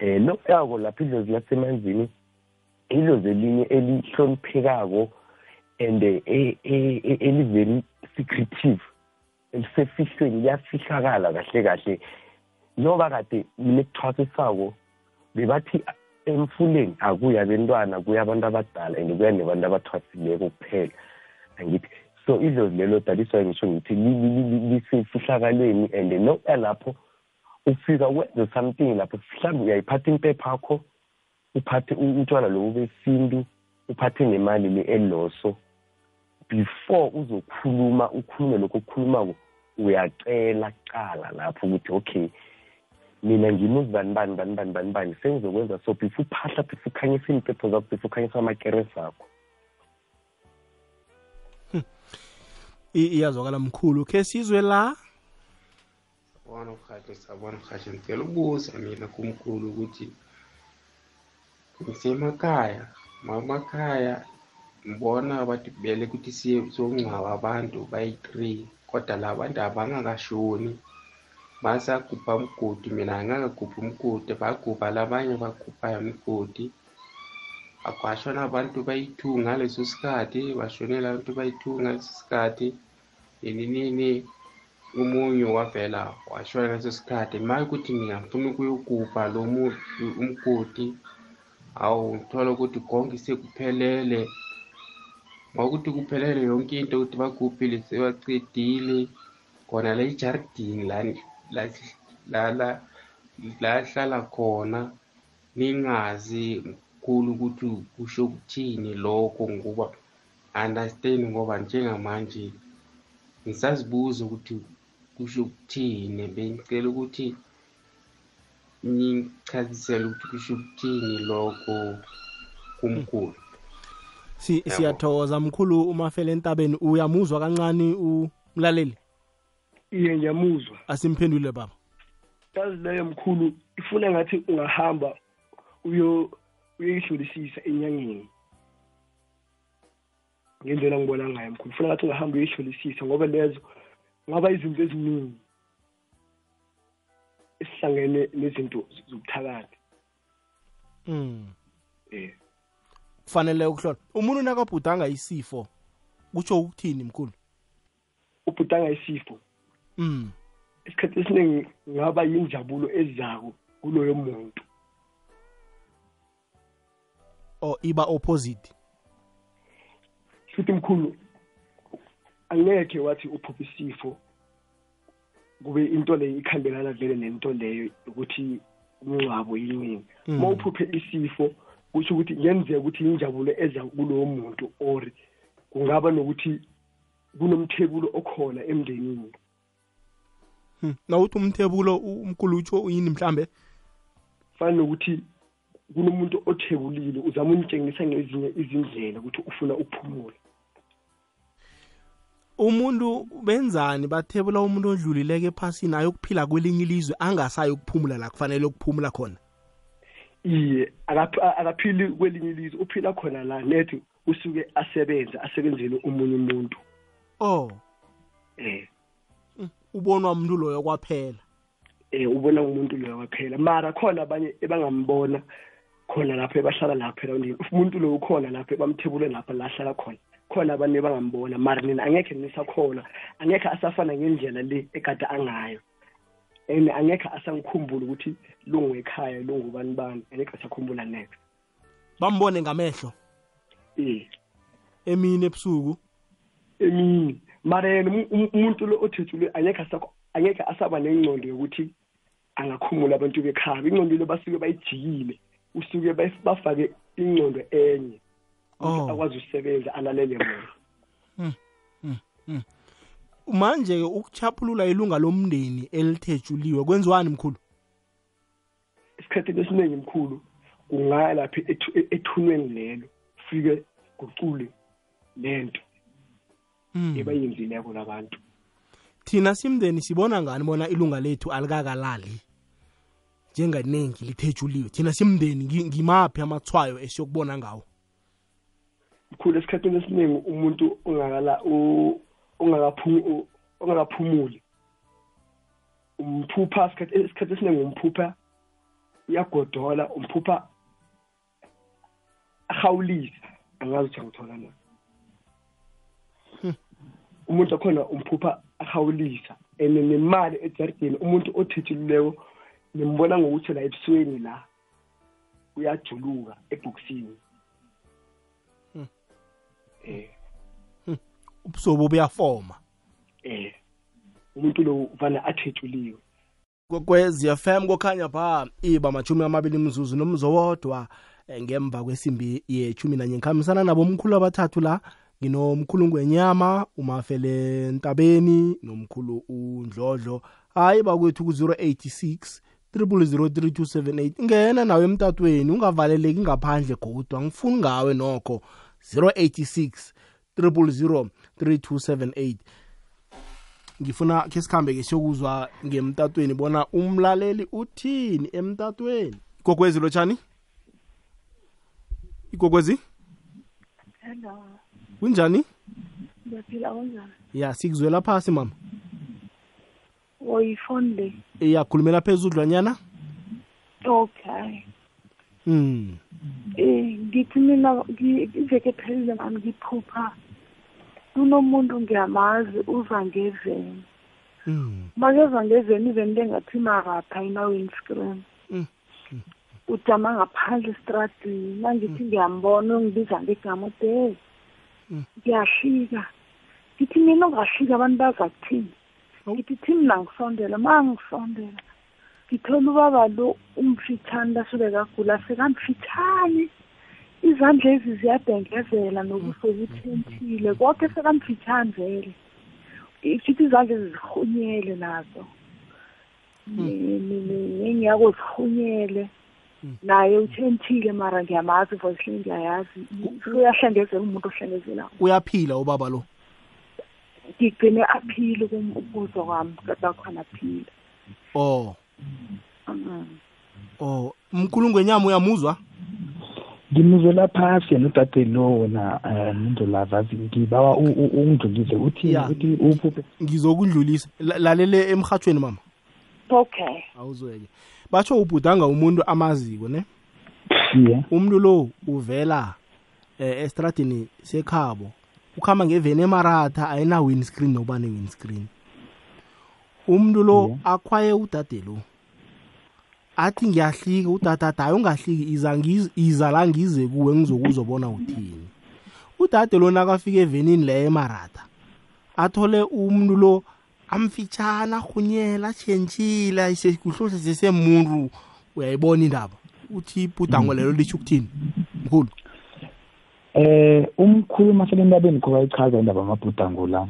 um nokuyako lapho idlozi lasemanzini idlozi elinye elihloniphekako and eli-very secretive elisefihlweni liyafihlakala kahle kahle. Njengoba kade mina ekuthwasisako bebathi emfuleni akuya bentwana kuya abantu abadala and kuya nebantu abathwasileko kuphela. Angithi so idlozi lelo daliswayo ngisho ngithi lisefihlakalweni and nokuya lapho ufika wenze something lapho mhlawumbe uyayiphatha impepha yakho uphathe utshwala lobu besintu uphathe nemali le eloso before uzokhuluma ukhulume lokho okukhulumako uyacela kuqala lapho ukuthi okay mina ngimi uzibani bani bani bani bani bani sengizokwenza so before uphahla before ukhanyisa iy'mpepho zakho before ukhanyisa amakeresi akho I- iyazwakala mkhulu. Khe sizwe la? Bona urhathe sabona urhathe ngicela ukubuza mina kumkhulu ukuthi ngisemakhaya mamakhaya ngibona bathi bele ukuthi siye siyongcwaba abantu bayi-three kodwa la bantu abangakashoni. Basagubha umgodi mina angakagubhi umgodi bagubha labanye bagubhayo umgodi. Kwashona abantu bayi-two ngaleso sikhathi bashonela abantu bayi-two ngaleso sikhathi. Nini nini omunye wavela washona ngaleso sikhathi. Ma ukuthi ngiyafuna ukuyogubha lo mu- umgodi awu ngithola ukuthi konke sekuphelele ma ukuthi kuphelele yonke into ukuthi bagubhile sebacedile khona la ejardini la la- la la- la hlala khona ningazi mkhulu ukuthi kusho ukuthini lokho ngoba understand ngoba njengamanje ngisazibuza ukuthi kusho ukuthini bengicela ukuthi ngichazisele ukuthi kusho ukuthini lokho kumkhulu. Si- siyathokoza mkhulu umafele entabeni uyamuzwa kancane umlaleli? Iye ngiyamuzwa. Asimphendule baba. Yazi leyo mkhulu ifuna ngathi ungahamba uyo uyoyihlolisisa enyangeni. Ngendlela ngibona ngayo mkhulu funa ngathi ungahamba uyoyihlolisisa ngoba lezo ngaba izinto eziningi esihlangene nezinto zobuthakathi. Mm. eh. Kufanele ukuhlola umuntu nakabhudanga isifo kutsho ukuthini mkhulu? Ubhudanga isifo. Mm. isikhathi esiningi ngaba yinjabulo ezako kuloyo muntu. Or iba opposite? Futhi mkhulu angeke wathi uphupha isifo kube into leyo ikhambelana vele nento leyo ukuthi umngcwabo yini. Mm. uma uphuphe isifo kusho ukuthi kuyenzeka ukuthi injabulo eza kulowo muntu or kungaba nokuthi kunomthebulo okhona emndenini. Hmm. nawuthi umthebulo u- umkhulu utsho uyini mhlambe? Fana nokuthi kunomuntu othebulile uzama umtshengisa ngezinye izindlela ukuthi ufuna ukuphumula. Umuntu benzani bathebula umuntu odlulileke ephasini ayokuphila kwelinye ilizwe angasayi ukuphumula la kufanele ukuphumula khona? Iye akaph- a- akaphili kwelinye ilizwe uphila khona la nethi usuke asebenze asebenzele omunye umuntu. Oh. Eh. Ubonwa umuntu loyo kwaphela. Eh ubona umuntu loyo kwaphela. Mara khona abanye ebangambona khona lapho ebahlala lapho erawundini umuntu loyo ukhona lapho bamthebule lapho la ahlala khona. Khona abantu ebangambona. Mara nina angekhe nisakhona angekhe asafana ngendlela le ekade angayo. And angekhe asangikhumbula ukuthi lungu ekhaya lungu bani angekhe asakhumbula next. Bambone ngamehlo? Eh emini ebusuku? Emini. Mara yena umu- umu- umuntu lo othethule angekhe angekhe asaba nengcondo yokuthi angakhumula abantu bekhaya. Ingcondo le basuke bayijikile usuke bafake ingcondo enye. Oh. akwazi ukusebenza alalele bona Hmm, hmm, hmm. manje ukuchaphulula ilunga lomndeni elithethuliwe kwenziwani mkhulu esikhathini esiningi mkhulu kungaya lapha ethu- ethunweni lelo fike gucule lento Hmm. ebayenzileko labantu thina simndeni sibona ngani bona ilunga lethu alikakalali njenganingi lithethuliwe thina simndeni ngi- ngimaphi amathwayo esiyokubona ngawo mkhulu esikhathini esiningi umuntu ongakala u- ongakaphumuli umphupha isikhathi esiningi umphupha uyagodola umphupha ahawulisa angazi ukuthi angithola na. Umuntu akhona umphupha ahawulisa. And nemali ejardini umuntu othethulileko nimbona ngokuthi la ebusweni la uyajuluka ebhokisini. Eh. Ubusobo buyafoma. Eh umuntu lo uvana athethuliwe kwekwezi FM kokhanya pha iba machumi amabili mzuzu nomzo wodwa eh, ngemva kwesimbi yechumi nanye. Ngikhambisana nabo omkhulu abathathu la nginomkhulu ngwenyama umafele ntabeni nomkhulu undlodlo. Hayi bakwethu ku-086 3003278 ngena nawe emtatweni ungavaleleki ngaphandle godu angifuni ngawe nokho. 086 3003278 ngifuna ke sikhambe ke siyokuzwa ngemtatweni bona umlaleli uthini emtatweni igogwezi lotshani igogwezi Hello. kunjani Ngiyaphila kanjani? ya sikuzwela phasi mama Oyifone le. iyakhulumela phezudlwanyana Okay. mm. Eh ngithi mina ngi- iveke phelile mani ngiphupha. Kunomuntu ngiyamazi uza ngeveni. Mm. Makeza ngeveni iveni lengathi maratha ina windscreen. Mm. Ujama ngaphandle estradini. Nangithi ngiyambona ungibiza ngegama ude. Mm. Ngiyahlika. Ngithi mina ungahlika abantu bazakuthini? Ngithi thi mina ngisondela ma ngisondela. Ngithola ubaba lo umfitshane lasuke kagula sekamfitshane izandla ezi ziyadengezela nobuso buthentile konke sekamfitshane vele fithi izandla ezi zirhunyele nazo nengiyako zirhunyele naye uthentile mara ngiyamazi voice ngiyayazi uyahlengezela umuntu ohlengezelayo uyaphila ubaba lo? Ngigcine aphile kumbuzo kwami kadakhona aphile. Oh. Oh mkhulu ngwenyama uyamuzwa? Ngimuzela phasi yena udade lo wona um muntu lava ngibawa ungidlulise. Uthi uthi uphuphe. Ngizokudlulisa. La- lalele emhathweni mama. Okay. Awuzweke. Batsho ubhudanga umuntu amaziko ne? Iye umuntu lo uvela eh, estradini sekhabo. Ukhamba ngeveni emaratha ayina windscreen noba ne-windscreen umuntu lo akhwaye udade lo. Athi ngiyahlika udade athi hayi ungahliki iza, ngiz- iza la ngize kuwe ngizokuzobona uthini? Udade lo nakafika evenini leyo emaratha athole umuntu lo amfitshana arhunyela atshentshile kuhlohla sesemuntu uyayibona indaba? Uthi ibhudango lelo lisho ukuthini? Mkhulu? Eh umkhulu masele entabeni kho bayichaza indaba amabhudango la.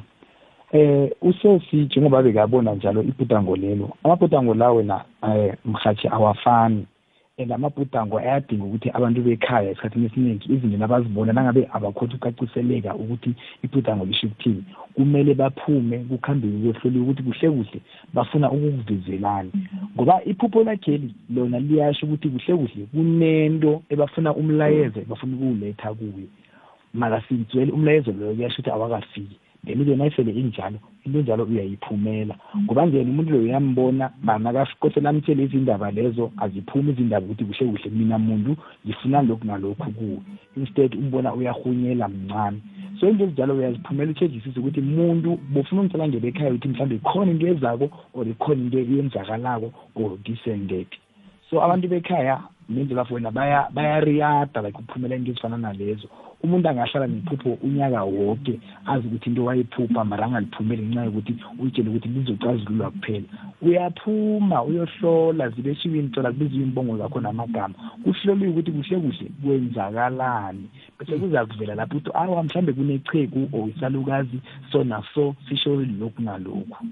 Eh usesi njengoba bekabona njalo ibhudango lelo amabhudango la wena eh mhathi awafani. And amabhudango ayadinga ukuthi abantu bekhaya esikhathini esiningi izinto abazibona nangabe abakhothi ukucaciseleka ukuthi ibhudango lisho ukuthini kumele baphume kukhambeke kuyohloliwa ukuthi kuhle kuhle bafuna ukukuvizelani ngoba iphupho lakheli lona liyasho ukuthi kuhle kuhle kunento ebafuna umlayezo bafuna ukuwuletha kuye. Mara sizwele umlayezo loyo kuyasho ukuthi awakafiki. Then ke nayisele injalo into enjalo uyayiphumela. Ngoba ngena umuntu loyo uyambona banakakose namtshele izindaba lezo aziphumi izindaba ukuthi kuhle kuhle mina muntu ngifuna lokhu nalokhu kuwe. Instead umbona uyarhunyela mncane. So into ezinjalo uyaziphumela utshejisise ukuthi muntu bofuna ungitshela ngebe ekhaya ukuthi mhlawumbe ikhona into ezako or ikhona into eyenzakalako or this and that so abantu bekhaya nendlela wena baya bayariyada like ukuphumela into ezifana nalezo. Umuntu angahlala nephupho unyaka woke azi ukuthi into wayiphupha mara angaliphumeli ngenxa yokuthi uyitshele ukuthi lizocazululwa kuphela. Uyaphuma uyohlola zibe shiwintola kubiziwe imbongo zakho namagama. Kuhloliwe ukuthi kuhle kuhle kwenzakalani. Bese kuza kuvela lapho ukuthi awa mhlawumbe kunecheku or isalukazi so naso sisho lokhu nalokhu.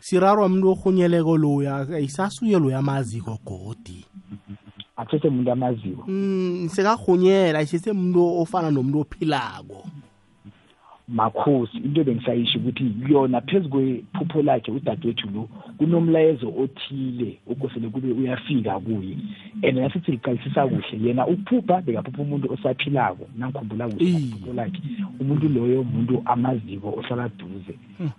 Sirarwa umuntu orhunyeleko loya ayisasuye loya amaziko godi. Athethe umuntu amaziko. Mm, sekarhunyela ayisese umuntu ofana nomuntu ophilako. Makhosi into bengisayisho ukuthi yona phezu kwephupho lakhe udadewethu lo kunomlayezo othile okosele kube uyafika kuye. And nasithi liqalisisa kuhle yena ukuphupha bekaphupha umuntu osaphilako nangikhumbula kuhle iphupho lakhe. Umuntu loyo umuntu amaziko ohlala duze.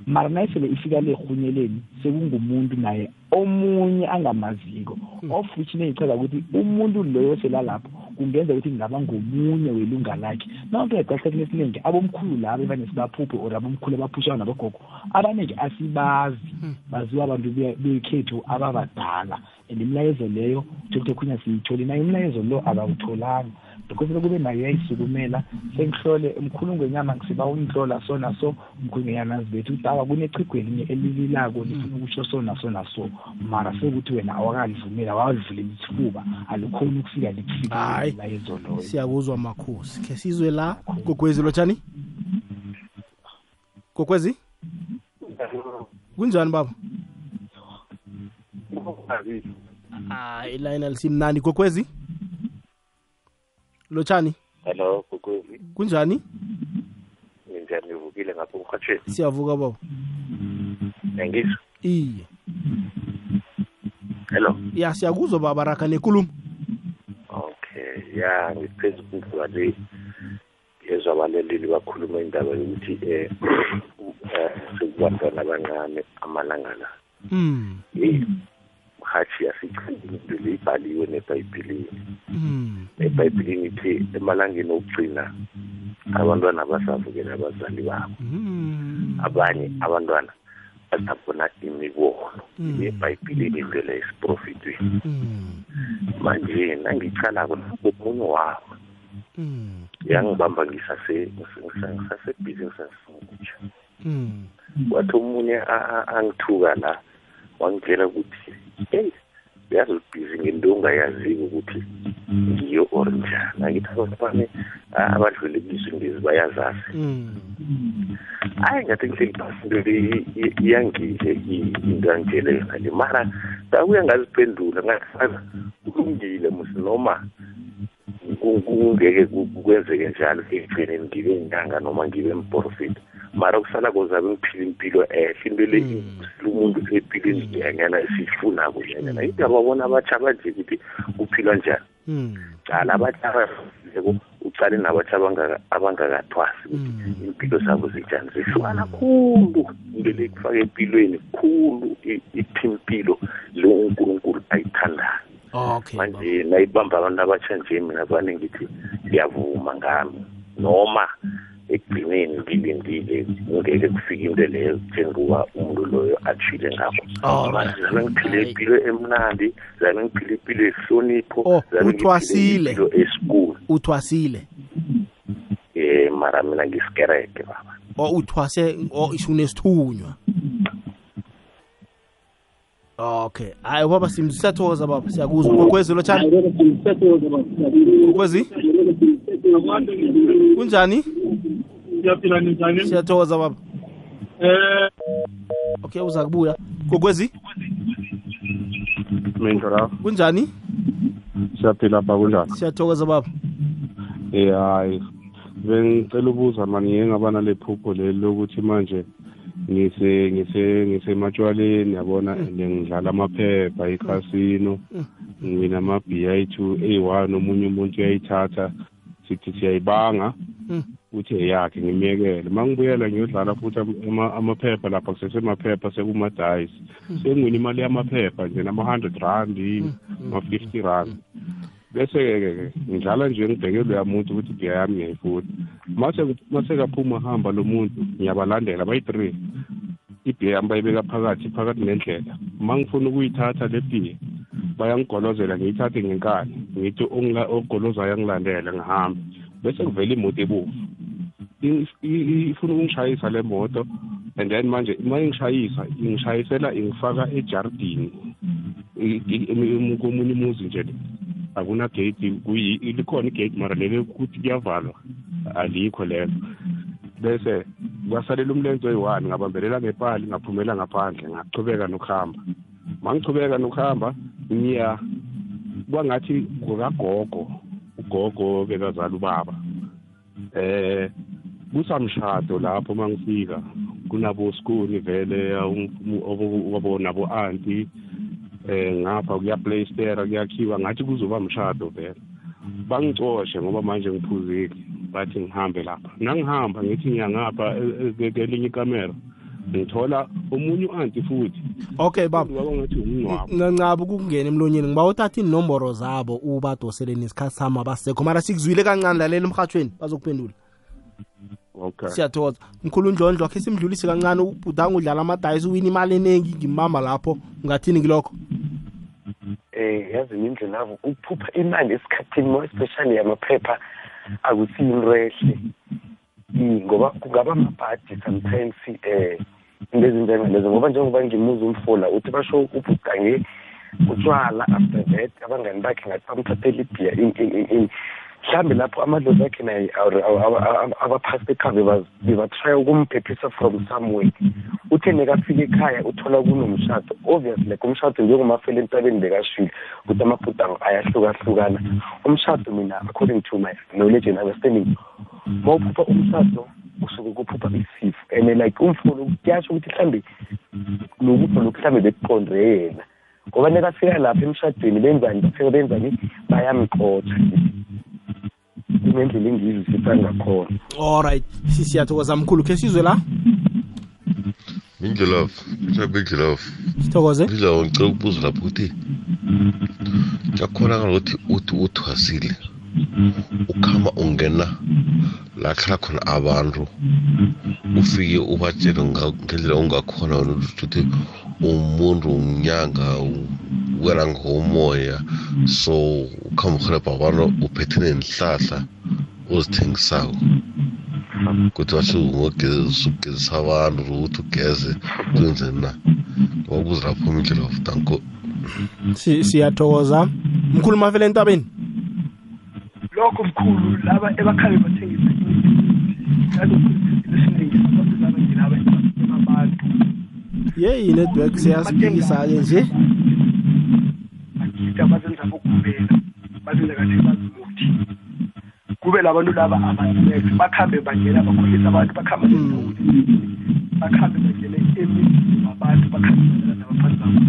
Mara nayisele ifika le rhunyeleni sekungumuntu naye omunye angamaziko. Of which neyichaza ukuthi umuntu loyo selalapho kungenza ukuthi ngaba ngomunye welunga lakhe. Nonke eqasikhathini esiningi abomkhulu labo evane sibaphuphe or abomkhulu abaphushana nabogogo abaningi asibazi. Baziwa abantu be- bekhethu ababadala. And imilayezo leyo dr. Khunya siyithole nayo imilayezo lo abawutholanga. Kufike kube nayo uyayisukumela sengihlole mkhulu ngwenyama ngisiba ungihlola so naso mkhulu ngenyama zibethu ukuthi awa kunechigwe elinye elililako lifuna ukusho so naso naso mara sekuthi wena awakalivumeli awalivulela isifuba alikhoni ukufika likufika la ezoloyo siyakuzwa makhosi. Khe sizwe la gogwezi lotshani gogwezi kunjani baba? Hayi ilayini alisimnandi. Gogwezi lotshani? Hello kukuzi kunjani? Ninjani nivukile ngapha emhatshweni siyavuka baba. Yangizwa iye. Hello? Ya siyakuzwa baba raga nekulumo okay ya ngiphezu kunduba le. Abalaleli bakhuluma indaba yokuthi eh eh, sekubantwana abancane amalanga la yeyi mhathi yasichini into le ibhaliwe nebhayibhilini mm ebhayibhilini ithi emalangeni okugcina abantwana basavukela abazali babo. Abanye abantwana bazabona imibono ebhayibhilini indlela le esiprofitweni manje nangicalako omunye wabo yangibamba ngisase ngisasebhizi ngisasingutsha mm. Wathi omunye a- a- angithuka la wangitshela ukuthi hey uyazi ubhizi ngento ongayaziko ukuthi ngiyo or njani angithi abafane abadlule kwisindezi bayazazi hayi ngathi ngihleli phasi into le i- i- iyangile i- into angitshele yona le. Mara ndakuya ngaziphendula ngathi kulungile musi noma ku- kungeke ku- kwenzeke njalo ekugcineni ngibe inyanga noma ngibe mprofita mara kusala kozabe ngiphila impilo ehle into le sila umuntu empilweni nyanyana esiyifunako nyanyana into ababona abatsha banje ukuthi kuphilwa njani? Cala abatsha abadluleko ucale nabatsha abangaka- abangakathwasi ukuthi impilo zabo zinjani zihlukana khulu. Into le kufaka empilweni khulu i- ithi impilo le unkulunkulu ayithandayo. Okay manje nayibamba abantu abatsha nje mina vane ngithi ngiyavuma ngami. Noma ekugcineni ngilindile kungeke kufike into leyo njengoba umuntu loyo atshile ngakho. Alright. zabe ngiphile impilo emnandi zabe ngiphile impilo ehlonipho Oh, uthwasile. esikulu. Uthwasile? Um mara mina ngisikereke baba. O uthwase o isunesithunywa okay. Hayi baba sim siyathokoza baba. Siyakuzwa. Gogwezi lotshani gogwezi kunjani? Siyaphila ninjani siyathokoza baba. Eh okay uza kubuya. Gogwezi mindlo la kunjani? Siyaphila ba kunjani? Siyathokoza baba. Eh hayi. Bengicela ukubuza mani ngike ngaba nale phupho leli lokuthi manje ngise ngise ngisematshwaleni yabona ngidlala amaphepha ekhasino ngina ama-b i two a1 omunye umuntu uyayithatha sithi siyayibanga uthi eyakhe ngimyekele. Uma ngibuyela ngiyodlala futhi am- ama- amaphepha lapha kusesemaphepha sekumadayisi sengiwina imali yamaphepha nje nama-hundred rand ma-fifty rand bese-ke ke ngidlala nje ngibheke loya muntu ukuthi ibhiya yami ngiyayifuna mase mase kaphuma hamba lo muntu ngiyabalandela bayi-three. Ibhiya yami bayibeka phakathi phakathi nendlela. Uma ngifuna ukuyithatha le bhiya bayangigolozela ngiyithathe ngenkani. Ngithi ogolozayo angilandele ngihambe. Bese kuvela imoto i- ifuna ukungishayisa le moto and then manje uma ingishayisa ingishayisela ingifaka ejardini komunye umuzi nje le akuna gate kuyi- likhona igate mara lele ukuthi kuyavalwa. Alikho lelo bese kwasalela umlenze oyi-one ngabambelela ngepali ngaphumela ngaphandle ngachubeka nokuhamba. Ma ngichubeka nokuhamba ngiya kwangathi kukagogo ugogo bekazala ubaba. Eh kusamshado lapho mangifika kunabo skuni vele wabo nabo anti eh ngapha kuya playstera kuyakhiwa ngathi kuzoba mshado vele. Bangicoshe ngoba manje ngiphuzile bathi ngihambe lapha. Nangihamba ngithi ngiyangapha e- e- kelinye ikamera ngithola omunye u-anti futhi. Okay baba. Waba ngathi umngcwabo ngancaba ukungena emlonyeni ngiba uthatha inomboro zabo ubadosele nesikhathi sami abasekho. Mara sikuzwile kancane lalela emhatshweni bazokuphendula. Okay. Siyathokoza. Mkhulu undlondlo akhe simdlulise kancane ubhudanga udlala amadayisi uwina imali eningi ngimama lapho. Ngathini kilokho eh yazi indlela avo ukuphupha imali esikhathini more especially yamaphepha akusiyinto ehle. Ngoba kungaba amabhadi sometimes eh into ezinjengalezo ngoba njengoba ngimuza umfola uthi basho uphugange utshwala after that abangani bakhe ngathi bamthathela ibhiya mhlawumbe lapho amadlozi akhe naye abaphasi bekhave bebatrya ukumphephisa from somewhere. Uthe nekafika ekhaya uthola kunomshado. Obviously like umshado njengomafela entabeni bekashile ukuthi amabhudango ayahlukahlukana. Umshado mina according to my knowledge and understanding ma uphupha umshado usuke kuphupha isifo. And like umfolo kuyasho ukuthi mhlambe lokupho lokhu mhlambe bekuqonde yena. Ngoba nekafika lapha emshadweni benzani bafika benzani bayamxotsha kunendlela engiyizwisisa ngakhona. Allright sisiyathokoza mkhulu khe sizwe la? Indlelafu mhlawumbe indlelafu sithokoze. Indlela ngicela ukubuza lapho ukuthi kuyakhonakala ukuthi uthi uthwasile ukhama ungena la khala khona abantu. Ufike ubatshele ngendlela ungakhona wena ukuthi umuntu unyanga wena ngomoya so ukhamba uhelebha abantu uphethe nenihlahla ozithengisako kuthi basho ugezisa abantu ukuthi ugeze kwenze na wabuza lapho indlela of danko Si- siyathokoza mkhulu mafele entabeni lokho mkhulu laba ebakhabe bathengisa esiningi abantu laba ngilaba abantu yeyi inetwork siyasiphikisa-ke nje bagida bazenza bokuvela bazenza kathi bazimuthi. Kube labantu laba abasex bakhambe bangena bakhulisa abantu bakhambe bakhambe bangene emizini wabantu bakhambe bangena nabaphansi babo.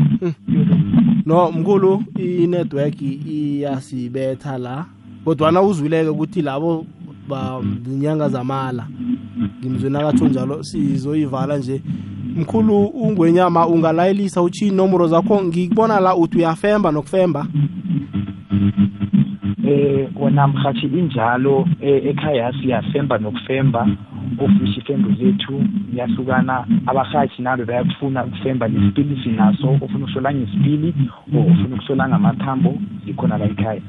No mkhulu inetwork iyasibetha la kodwana uzwileke ukuthi labo bazinyanga zamala ngimzweni akatsho njalo sizoyivala nje. Mkhulu ungwenyama ungalayelisa uthi inomboro zakho ngikubona la uthi uyafemba nokufemba. Eh wona mhathi injalo eh, ekhaya siyafemba nokufemba. Ofisha ifembo zethu yahlukana abahathi nabo bayakufuna ukufemba nesipili sinaso ofuna ukuhlola ngesipili or ofuna ukuhlola ngamathambo zikhona la ekhaya.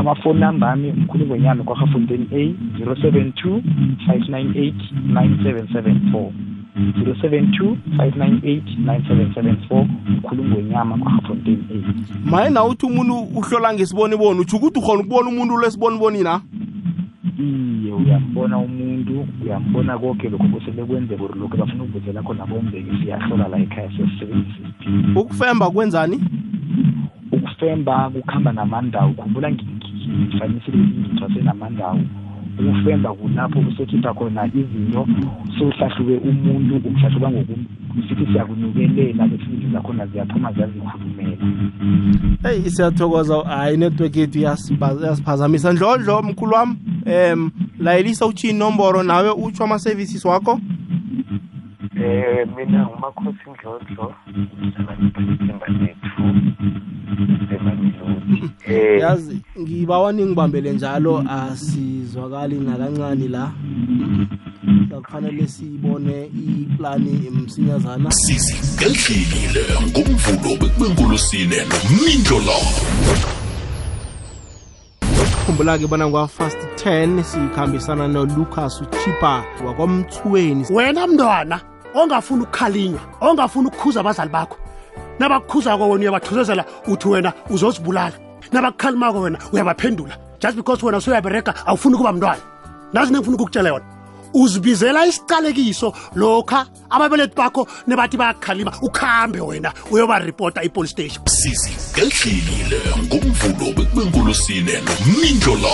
Amafoni namba ami mkhulu ngonyama kwahafontein a zero seven two five nine eight nine seven seven four. Zero seven two five nine eight nine seven seven four mkhulu ngonyama kwahafontein a maye na uthi umuntu uhlola ngesiboniboni utsho ukuthi ukhona ukubona umuntu lesiboniboni na? Iye uyambona umuntu uyambona konke lokho kusele kwenzeka or lokho bafuna ukuvuzela khona kwenzeke siyahlola la ekhaya siyasebenzisa isipili ukufemba kwenzani? Ukufemba kukhamba namandawo khumbula ngifanisile ngithwase namandawo ukufemba kulapho usekhipha khona izinto sewuhlahlube umuntu umhlahluba ngokusithi siyakunukelela bese izinto zakhona ziyaphuma ziyazikhulumela. Eyi siyathokoza hayi inetwork yethu iyasipa- iyasiphazamisa ndlondlo mkhulu wami um layelisa uthi inomboro nawe utsho ama-services wakho? Eh mina umakhosi ndlondlo ithemba lethu emalilodi eh yazi ngibawa ningibambele njalo asizwakali nakancane la. Kufanele siyibone iplani msinyazana sizigehlile ngomvulo bekwengolusine nomindlo khumbula-ke bona ngwa-fast 10 sikhambisana nolucas uchipa wakwamthweni wena mntwana ongafuni ukukhalinywa ongafuni ukukhuza abazali bakho. Nabakukhuzako wena uyabathuzezela uthi wena uzozibulala. Nabakukhalimako wena uyabaphendula. Just because wena soyabereka awufuni ukuba mntwana. Nazi nengifuna ukukutshela yona. Uzibizela isiqalekiso lokha ababelethi bakho nebathi bayakukhalima ukhambe wena uyobaripota ipolice station. Sizigehlile ngomvulo bekwengolusine nomindlo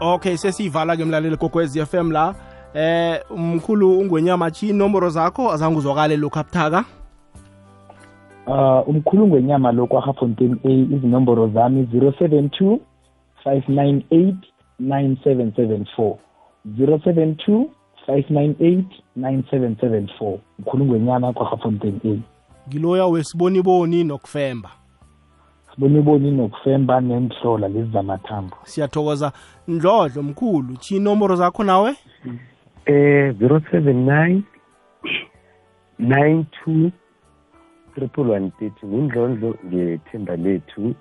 okay sesiyivala-ke mlaleli kokwez f m la. Eh mkhulu ungwenyama chi inomboro zakho azange uzwakale lokhu abuthaka? Uh umkhulu ngwenyama lo kwahafontein a izinomboro zami 072 598 9774 072 598 9774 mkhulu ngwenyama kwahafontein a. Ngiloya wesiboniboni nokufemba. Siboniboni nokufemba nenhlola lezi zamathambo. Siyathokoza. Ndlodlo mkhulu chi inomboro zakho nawe? Eh 079 92 triple one thirty. Ngundlondlo ngethemba lethu.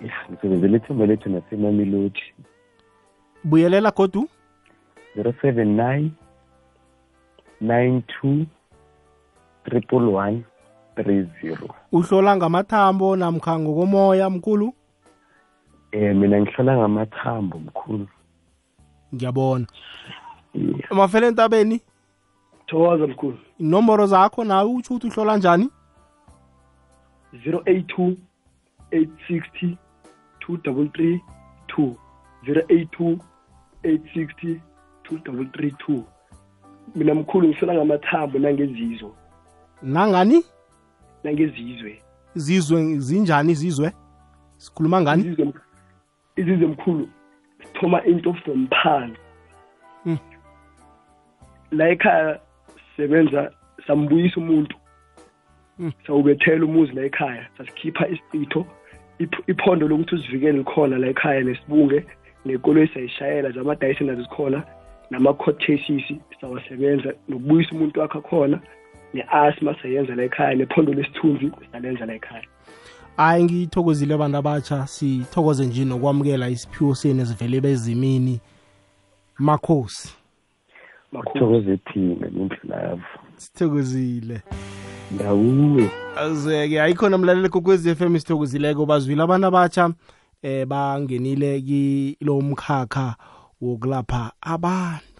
Ya ngisebenzela ithemba lethu nasemamelodi buyelela godu? Zero seven nine nine two triple one three zero. Uhlola ngamathambo namkha ngokomoya mkhulu? Um mina ngihlola ngamathambo mkhulu. Ngiyabona. Mafele entabeni? Thokoza mkhulu. Inomboro zakho nawe utsho ukuthi uhlola njani? zero eight two eight sixty two double three two. zero eight two eight sixty two double three two. Mina mkhulu ngisola ngamathambo nangezizwe. Nangani? Nangezizwe. Zizwe zinjani izizwe sikhuluma ngani? Izizwe izizwe mkhulu sithoma into from phansi Mm. La ekhaya sebenza sambuyisa umuntu. Mm. sawubethela umuzi la ekhaya sasikhipha isicitho iph- iphondo lokuthi uzivikele likhona la ekhaya nesibunge nekoloyi sayishayela zamadayisi nazo zikhona nama-court cases sawasebenza nokubuyisa umuntu wakhe khona ne-asma sayenza la ekhaya nephondo lesithunzi salenza la ekhaya. Hayi ngithokozile abantu abatsha sithokoze nje nokwamukela isiphiwo senu esivele bezimini. Makhosi. Thokoze thina nindlulavu sithokozile. Ndawuwe. Azeke ayikhona mlaleli kokwezi FM sithokozileko bazwile. Abantu abatsha eh bangenile kilo mkhakha wokulapha abantu.